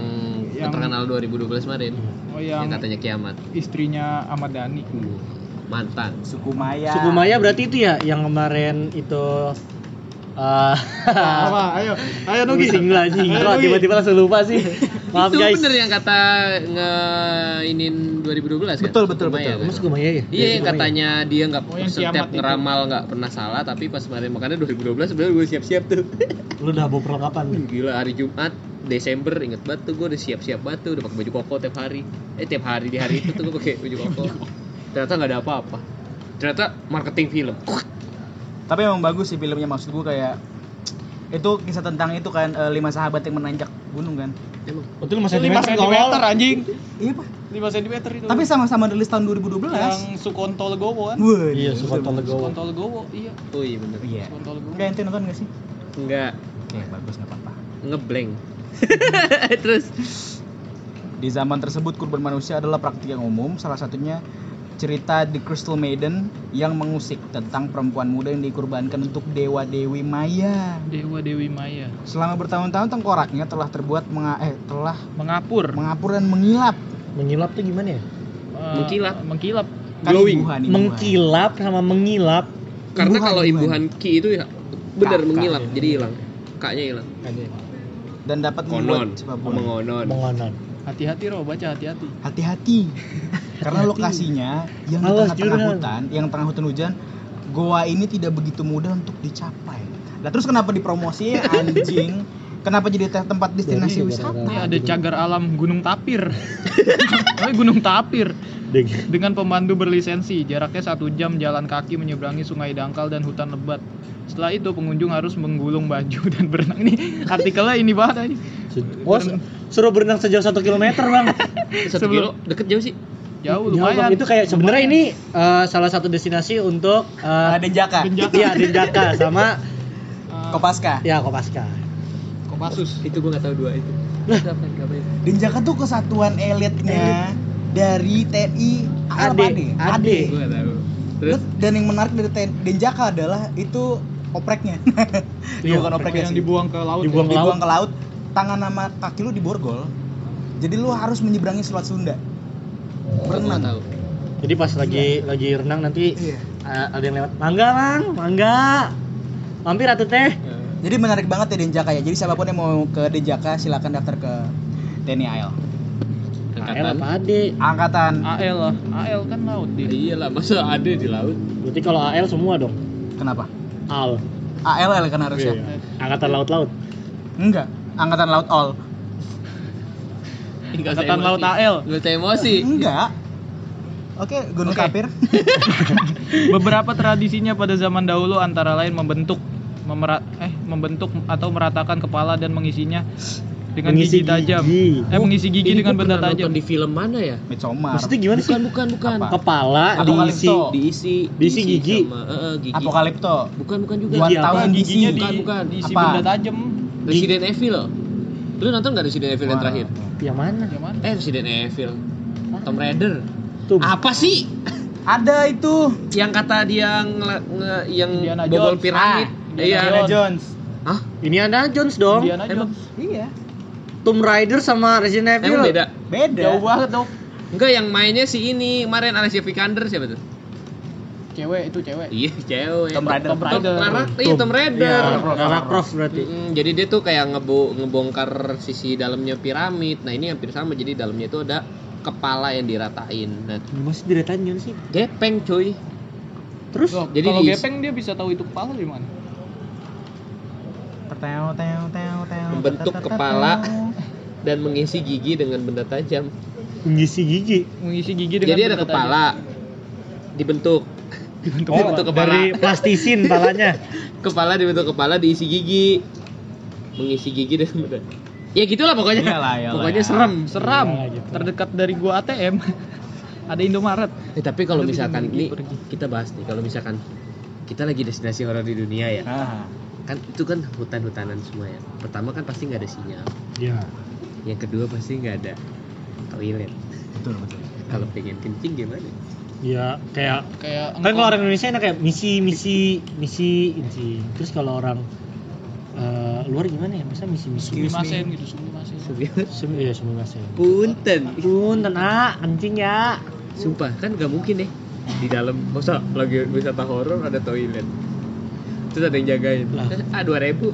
Yang- terkenal 2012 kemarin? Oh, Yang, yang katanya kiamat. istrinya Ahmad Dhani. Mantan. Suku Maya. Suku Maya berarti itu ya yang kemarin itu eh Apa? Ayo, ayo Nugi. Kok Nugi. tiba-tiba langsung lupa sih. Maaf itu guys. bener yang kata ngeinin 2012 kan? Betul, betul, Suku Maya, betul. kan? Maya ya? Iya, yang Suku Maya. katanya dia nggak Oh, yang setiap itu. ngeramal nggak pernah salah, tapi pas kemarin makanya 2012 sebenarnya gue siap-siap tuh. Lu udah bawa perlengkapan. Gila hari Jumat Desember inget banget tuh gue udah siap-siap banget tuh udah pakai baju koko tiap hari. Eh tiap hari di hari itu tuh gue pakai baju koko. Ternyata nggak ada apa-apa. Ternyata marketing film. Tapi emang bagus sih filmnya maksud gua kayak itu kisah tentang itu kan eh, lima sahabat yang menanjak gunung kan. Emang Betul 5 5 cm cm anjing. Iya pak. 5 cm itu. Tapi sama-sama rilis tahun 2012. yang Sukonto Legowo kan? Wah, Iya, Sukonto. Legowo. Sukonto Legowo, iya. oh iya bener. Iya. Sukonto Legowo. Enggak ente nonton gak sih? Enggak Oke, bagus nggak apa-apa. ngeblank. Terus Di zaman tersebut kurban manusia adalah praktik yang umum, salah satunya cerita The Crystal Maiden yang mengusik tentang perempuan muda yang dikurbankan untuk dewa-dewi Maya. Dewa Dewi Maya. Selama bertahun-tahun tengkoraknya telah terbuat menga- eh, telah Mengapur. mengapur dan mengilap. Mengilap tuh gimana ya? Eh, Mengkilap. Mengkilap. Kan Glowing. ibuhan, ibuhan. Mengkilap sama mengilap. karena Imbuhan, kalau imbuhan. ki itu ya bener Kak, mengilap kak. jadi hilang. Kaknya hilang. dan dapat membuat siapa pun Mengonon. Mengonon. Hati-hati Ro, baca hati-hati. hati-hati. Karena lokasinya yang di tengah-tengah hutan yang tengah hutan hujan goa ini tidak begitu mudah untuk dicapai. Nah terus kenapa dipromosi? Anjing kenapa jadi te- tempat destinasi Jadi, wisata Ini ada cagar alam Gunung Tapir. Tapi Gunung Tapir Deng. dengan pemandu berlisensi. Jaraknya satu jam jalan kaki menyeberangi Sungai Dangkal dan hutan lebat. Setelah itu pengunjung harus menggulung baju dan berenang. Nih artikelnya ini banget ini. Oh, su- suruh berenang sejauh satu kilometer bang. Satu Sebelum- kilo deket jauh sih. Jauh Jauh, lumayan. Bang. Itu kayak sebenarnya ini eh, salah satu destinasi untuk ada Denjaka Denjaka. Iya Denjaka sama Kopaska ya Kopaska. Kopassus. Itu gue nggak tahu dua itu. Kapan? Denjaka tuh kesatuan elitnya dari TNI AD, AD AD. Gue nggak tahu. Terus? dan yang menarik dari ten- Denjaka adalah itu opreknya Iya, bukan opreknya yang sih dibuang ke laut Dibuang ya? ke dibuang ke laut tangan sama kaki lu diborgol jadi lu harus menyeberangi selat Sunda berenang tahu. Jadi pas lagi lagi renang nanti iya ada yang lewat. Mangga, Bang. Mangga. Mampir atuh teh. Jadi menarik banget ya Denjaka ya jadi siapa pun yang mau ke Denjaka silakan daftar ke TNI AL AL apa ade? angkatan AL lah AL kan laut dia Iya lah, masa ada di laut? Berarti kalau AL semua dong. kenapa AL. ALL kan harusnya Iya. Angkatan laut-laut. enggak angkatan laut all Angkatan. Laut AL. Usah emosi. enggak oke gunung Oke. kapir Beberapa tradisinya pada zaman dahulu antara lain membentuk memerat eh membentuk atau meratakan kepala dan mengisinya dengan Mengisi gigi tajam. gigi. Eh mengisi gigi Ini dengan benda tajam. nonton di film mana ya? Midsommar Maksudnya gimana sih? Bukan, bukan, bukan. Apa? Kepala diisi Apokalipto. Diisi, Diisi gigi. sama eh, gigi. apokalipto Bukan, bukan juga. Buat Gigi tahu apa? yang giginya giginya di, Bukan, bukan. diisi Apa? benda tajam. Resident Evil. Lu nonton nggak Resident Evil yang terakhir? yang mana? Yang mana? Eh, Resident Evil. Tomb Raider. Tuh. Apa sih? ada itu Yang kata dia yang Indiana bobol Jones. piramid. Ah, iya. Jones Hah? Ini ada Jones dong. Indiana Emang Jones. iya Tomb Raider sama Resident Evil. emang beda? beda Jauh banget dong. Enggak, yang mainnya si ini kemarin Alicia Vikander siapa tuh? Cewek itu cewek. Iya, cewek. Tomb Raider. Tomb Raider. Iya, Tomb Raider. Iya, Lara Croft berarti. Mm, jadi dia tuh kayak ngebo ngebongkar sisi dalamnya piramid. Nah ini hampir sama. Jadi dalamnya itu ada kepala yang diratain. Nah Masih diratain Jones sih. gepeng cuy. Terus Loh, Jadi kalau di- gepeng dia bisa tahu itu kepala di mana? Membentuk kepala. Dan mengisi gigi dengan benda tajam. mengisi gigi. Mengisi gigi dengan Jadi ada kepala dibentuk. Dibentuk Oh, Dibentuk kepala. dari plastisin palanya. Kepala dibentuk kepala diisi gigi. Mengisi gigi dengan benda. Ya gitulah pokoknya. Iyalah, iyalah. Pokoknya serem. Seram. Nah, gitu. Terdekat dari gua ATM. ada Indomaret. Eh, tapi kalau misalkan ini kita bahas nih, kalau misalkan kita lagi destinasi horor di dunia ya, Ah, kan itu kan hutan-hutanan semua ya. Pertama kan pasti nggak ada sinyal, Iya. yang kedua pasti nggak ada toilet. betul betul Kalau pengen kencing gimana? Iya, kayak Kayak kan kalau orang Indonesia enak kayak misi misi misi misi. Terus kalau orang eh, luar gimana ya? Masa misi misi? Sumimasen gitu, sumimasen. Sem iya sumimasen. Punten. Punten ah, anjing ya. Sumpah kan nggak mungkin deh di dalam masa lagi wisata horor ada toilet. Terus ada yang jagain. Lah. Ah dua ribu.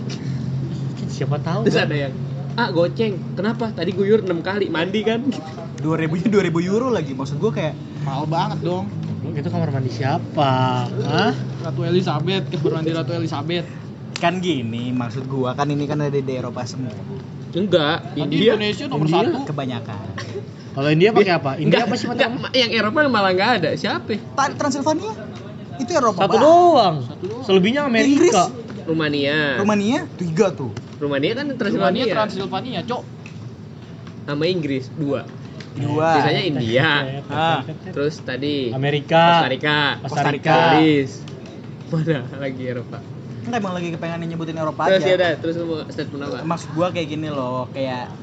Siapa tahu? Terus kan? ada yang ah goceng. Kenapa? Tadi guyur enam kali mandi kan? 2000 nya 2000 euro lagi maksud gua kayak Mahal banget dong. Itu kamar mandi siapa? Hah? Ratu Elizabeth, kamar mandi Ratu Elizabeth. kan gini maksud gua kan ini kan ada di Eropa semua Enggak. India. Indonesia nomor India. satu. kebanyakan Kalau India pakai apa? India Enggak, apa sih enggak, yang Eropa malah nggak ada. Siapa? Transylvania itu Eropa Satu doang. Satu doang. Selebihnya Inggris Amerika. Rumania. Rumania tiga tuh Rumania kan Rumania Transylvania Transilvania, Cok. sama Inggris dua. dua Sisanya India. Ah. Terus tadi Amerika. Costa Rica, Costa Rica. Inggris. Mana lagi Eropa? enggak emang lagi kepengen nyebutin Eropa Terus ya aja udah, terus mau statement apa? maksud gua kayak gini loh kayak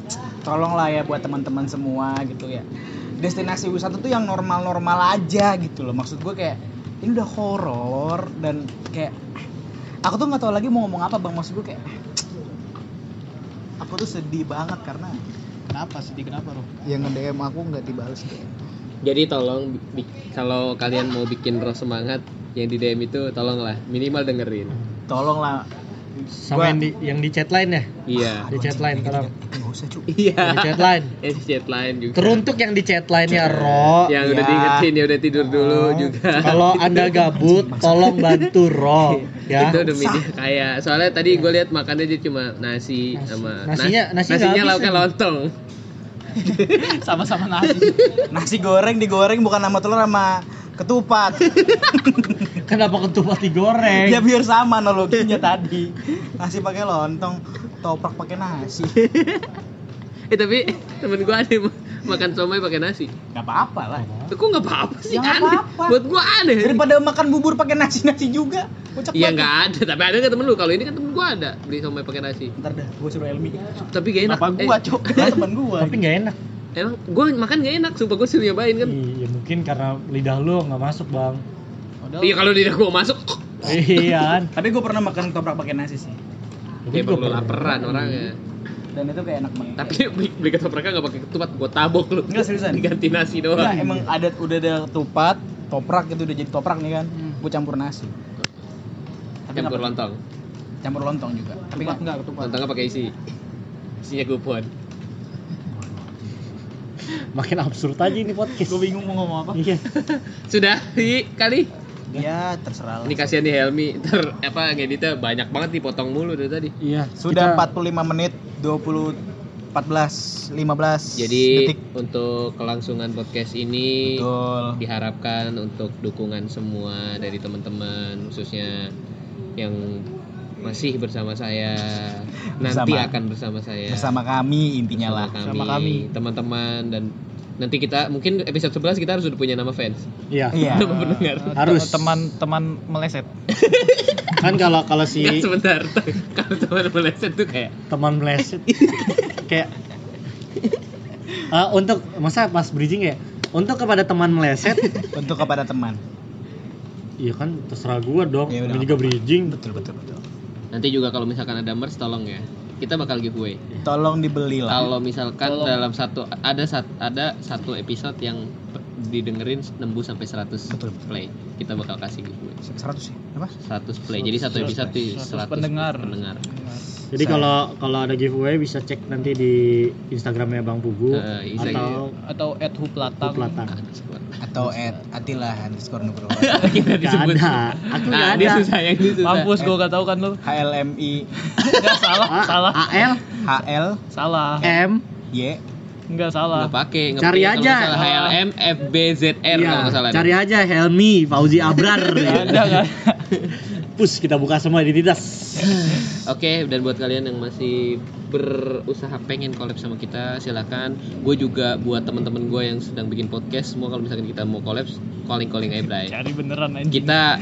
tolong lah ya buat teman-teman semua gitu ya destinasi wisata tuh yang normal-normal aja gitu loh maksud gua kayak ini udah horor dan kayak aku tuh nggak tahu lagi mau ngomong apa bang maksud gua kayak aku tuh sedih banget karena Kenapa sedih kenapa, Roh? yang nge-DM aku nggak dibales DM. Jadi tolong kalau kalian mau bikin roh semangat yang di DM itu tolonglah minimal dengerin. tolong lah Sama Gua- yang di yang di chat line ya? Iya. Di chat line tolong. nggak usah cu Iya. Di chat line. Eh di chat line juga. Teruntuk yang di chat line ya, Ro. yang udah Ya. diingetin ya udah tidur dulu Oh. juga. Kalau Anda gabut, tolong bantu Ro ya. Itu demi dia kaya. Soalnya tadi gue lihat makannya dia cuma nasi, Nasi. sama Nasinya- nas- nasi nasinya lauknya lontong. Sama-sama nasi. nasi goreng digoreng bukan sama telur sama ketupat Kenapa ketupat digoreng? ya biar sama analoginya tadi nasi pakai lontong toprak pakai nasi Eh tapi temen gue ada makan somai pakai nasi. nggak apa-apa lah Tuh, kok nggak apa-apa sih? Ya, aneh. apa-apa. Buat gue aneh. daripada makan bubur pakai nasi nasi juga kocak Iya nggak ada, tapi ada nggak temen lu? Kalau ini kan temen gue ada beli somai pakai nasi. ntar dah gue suruh Elmi Tapi gak enak. Kenapa gua, Eh, Cok? Teman gue Tapi nggak enak. emang gue makan gak enak, sumpah gue suruh nyobain kan. Iya, mungkin karena lidah lu nggak masuk, Bang. Padahal Iya kalau tidak gua masuk, iya kan Tapi gue pernah makan ketoprak pakai nasi sih. ya Gua perlu laparan orangnya. Dan itu kayak enak banget. Tapi beli, beli ketopraknya nggak pakai ketupat, gua tabok lu. Enggak, seriusan. Diganti nasi doang. Enggak, emang ada udah ada ketupat, toprak gitu udah jadi toprak nih kan. Hmm. Gue campur nasi. Tapi Campur lontong. Campur lontong juga. Tapi ketupat nggak enggak ketupat. Lontongnya pakai isi. Isinya kupon. makin absurd aja ini podcast Gue bingung mau ngomong apa. iya Sudah, kali. Ya terserah lah. Ini kasihan nih Helmi, ter apa ngeditnya banyak banget nih potong mulu dari tadi. iya Sudah kita- 45 menit 20 14 15 Jadi detik. untuk kelangsungan podcast ini Betul. diharapkan untuk dukungan semua dari teman-teman khususnya yang masih bersama saya nanti Bersama. akan bersama saya Bersama kami intinya lah. Sama kami. teman-teman dan nanti kita mungkin episode 11 kita harus udah punya nama fans iya Iya. nama pendengar Harus. teman-teman meleset. kan kalau kalau si Nggak, sebentar kalau teman meleset tuh kayak teman meleset kayak Ah, untuk masa pas bridging ya untuk kepada teman meleset Untuk kepada teman. iya kan terserah gua dong Ya juga bridging Betul betul betul. nanti juga kalau misalkan ada merch tolong ya kita bakal giveaway Tolong dibeli lah. kalau misalkan Tolong. dalam satu ada sat- ada satu episode yang didengerin nembus sampai 100 Betul, betul. play kita bakal kasih giveaway 100 sih. Apa? 100 play jadi satu 100 episode di 100 100 pendengar. pendengar jadi kalau kalau ada giveaway bisa cek nanti di instagramnya bang Pugu Instagram. atau Atau at huplatang. Platang Atau at Atila underscore Nugroho. kita Gak disebut ada aku nah, dia ada susah yang dia susah Mampus gue gak tau kan lu. HLMI Enggak salah, A- salah. AL HL Salah. M Y Enggak salah. nggak pakai nggak Cari. Kalau aja. salah HLM FBZR kalau Iya, nggak salah cari aja Helmi Fauzi Abrar Nggak ada kan. Pus kita buka semua identitas Oke, dan buat kalian yang masih berusaha pengen collab sama kita, silakan. Gue juga buat teman-teman gue yang sedang bikin podcast, semua kalau misalkan kita mau collab, calling calling aja, Bray. Cari beneran anjing. Kita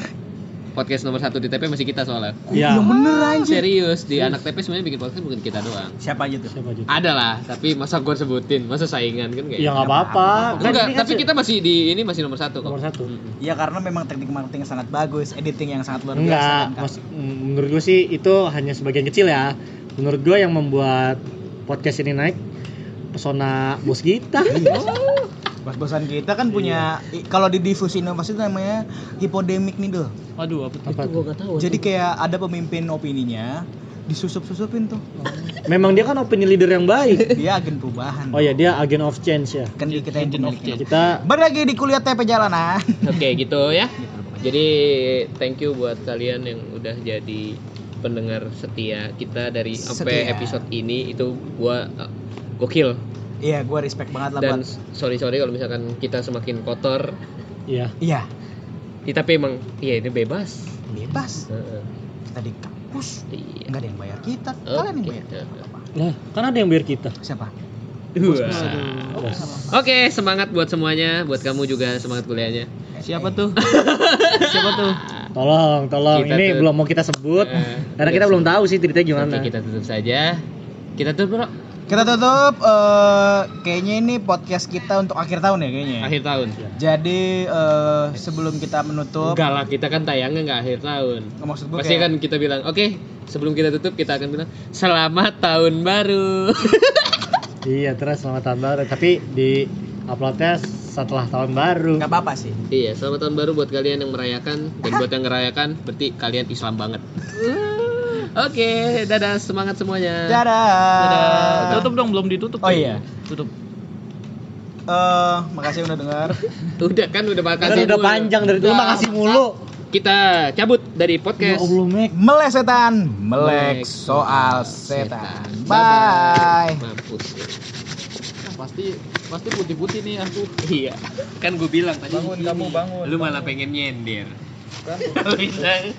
podcast nomor satu di TP masih kita soalnya. Iya. Yang bener anjir. Serius di anak TP sebenarnya bikin podcast bukan kita doang. Siapa aja tuh? siapa aja Ada lah, tapi masa gue sebutin, masa saingan kan kayak. ya nggak apa-apa Kan Enggak, kan tapi kita masih di ini masih nomor satu kok. nomor satu Ya karena memang teknik marketing yang sangat bagus, editing yang sangat luar biasa. enggak kan, mas, menurut gue sih itu hanya sebagian kecil ya menurut gue yang membuat podcast ini naik pesona bos kita Bos-bosan kita kan punya i- kalau di difusi inovasi itu namanya hipodemik nih doh. Waduh, apa tuh? Apa Itu gue gak tahu. Jadi kayak ada pemimpin opininya disusup-susupin tuh. memang dia kan opini leader yang baik Dia agen perubahan. oh ya dia agent of change ya Kan kita Agent of change. kita Balik lagi di kuliah TP jalanan. Oke, gitu ya. Jadi thank you buat kalian yang udah jadi pendengar setia kita dari sampai episode ini itu gua uh, gokil Iya, gua respect banget lah dan buat. sorry sorry kalau misalkan kita semakin kotor iya Iya, ya, tapi emang iya ini bebas bebas. Heeh. Kita di kampus, iya nggak ada yang bayar kita. Kalian yang bayar. Heeh. lah kan ada yang biar kita Siapa? Wah. Bos. Oke, semangat buat semuanya, buat kamu juga semangat kuliahnya. Siapa tuh? Siapa tuh? tolong tolong Kita ini tuh- belum mau kita sebut Eh, karena kita iya belum sih. tahu sih ceritanya gimana Oke, kita tutup saja. Kita tutup, Bro. Kita tutup eh, kayaknya ini podcast kita untuk akhir tahun ya kayaknya. ya? Akhir tahun. Jadi eh, sebelum kita menutup, Enggak lah, kita kan tayangnya nggak akhir tahun. maksud gue Pasti kayak kan kita bilang, oke, sebelum kita tutup kita akan bilang selamat tahun baru. iya terus selamat tahun baru tapi di uploadnya setelah tahun baru nggak apa-apa sih. iya, selamat tahun baru buat kalian yang merayakan dan buat yang ngerayakan berarti kalian Islam banget. Oke, dadah semangat semuanya. Dadah. Dadah. Tutup dong, belum ditutup. Oh iya. Tutup. Eh, makasih udah dengar. Udah kan udah bakal kan udah panjang dari dulu makasih mulu Kita cabut dari ya podcast. Allah Mek Melesetan, melek Melek soal setan. setan. Bye. Mampus. Pasti pasti putih-putih nih aku. Iya, kan gue bilang tadi. Bangun, kamu bangun. Lu malah pengen nyender. Kan? Bisa.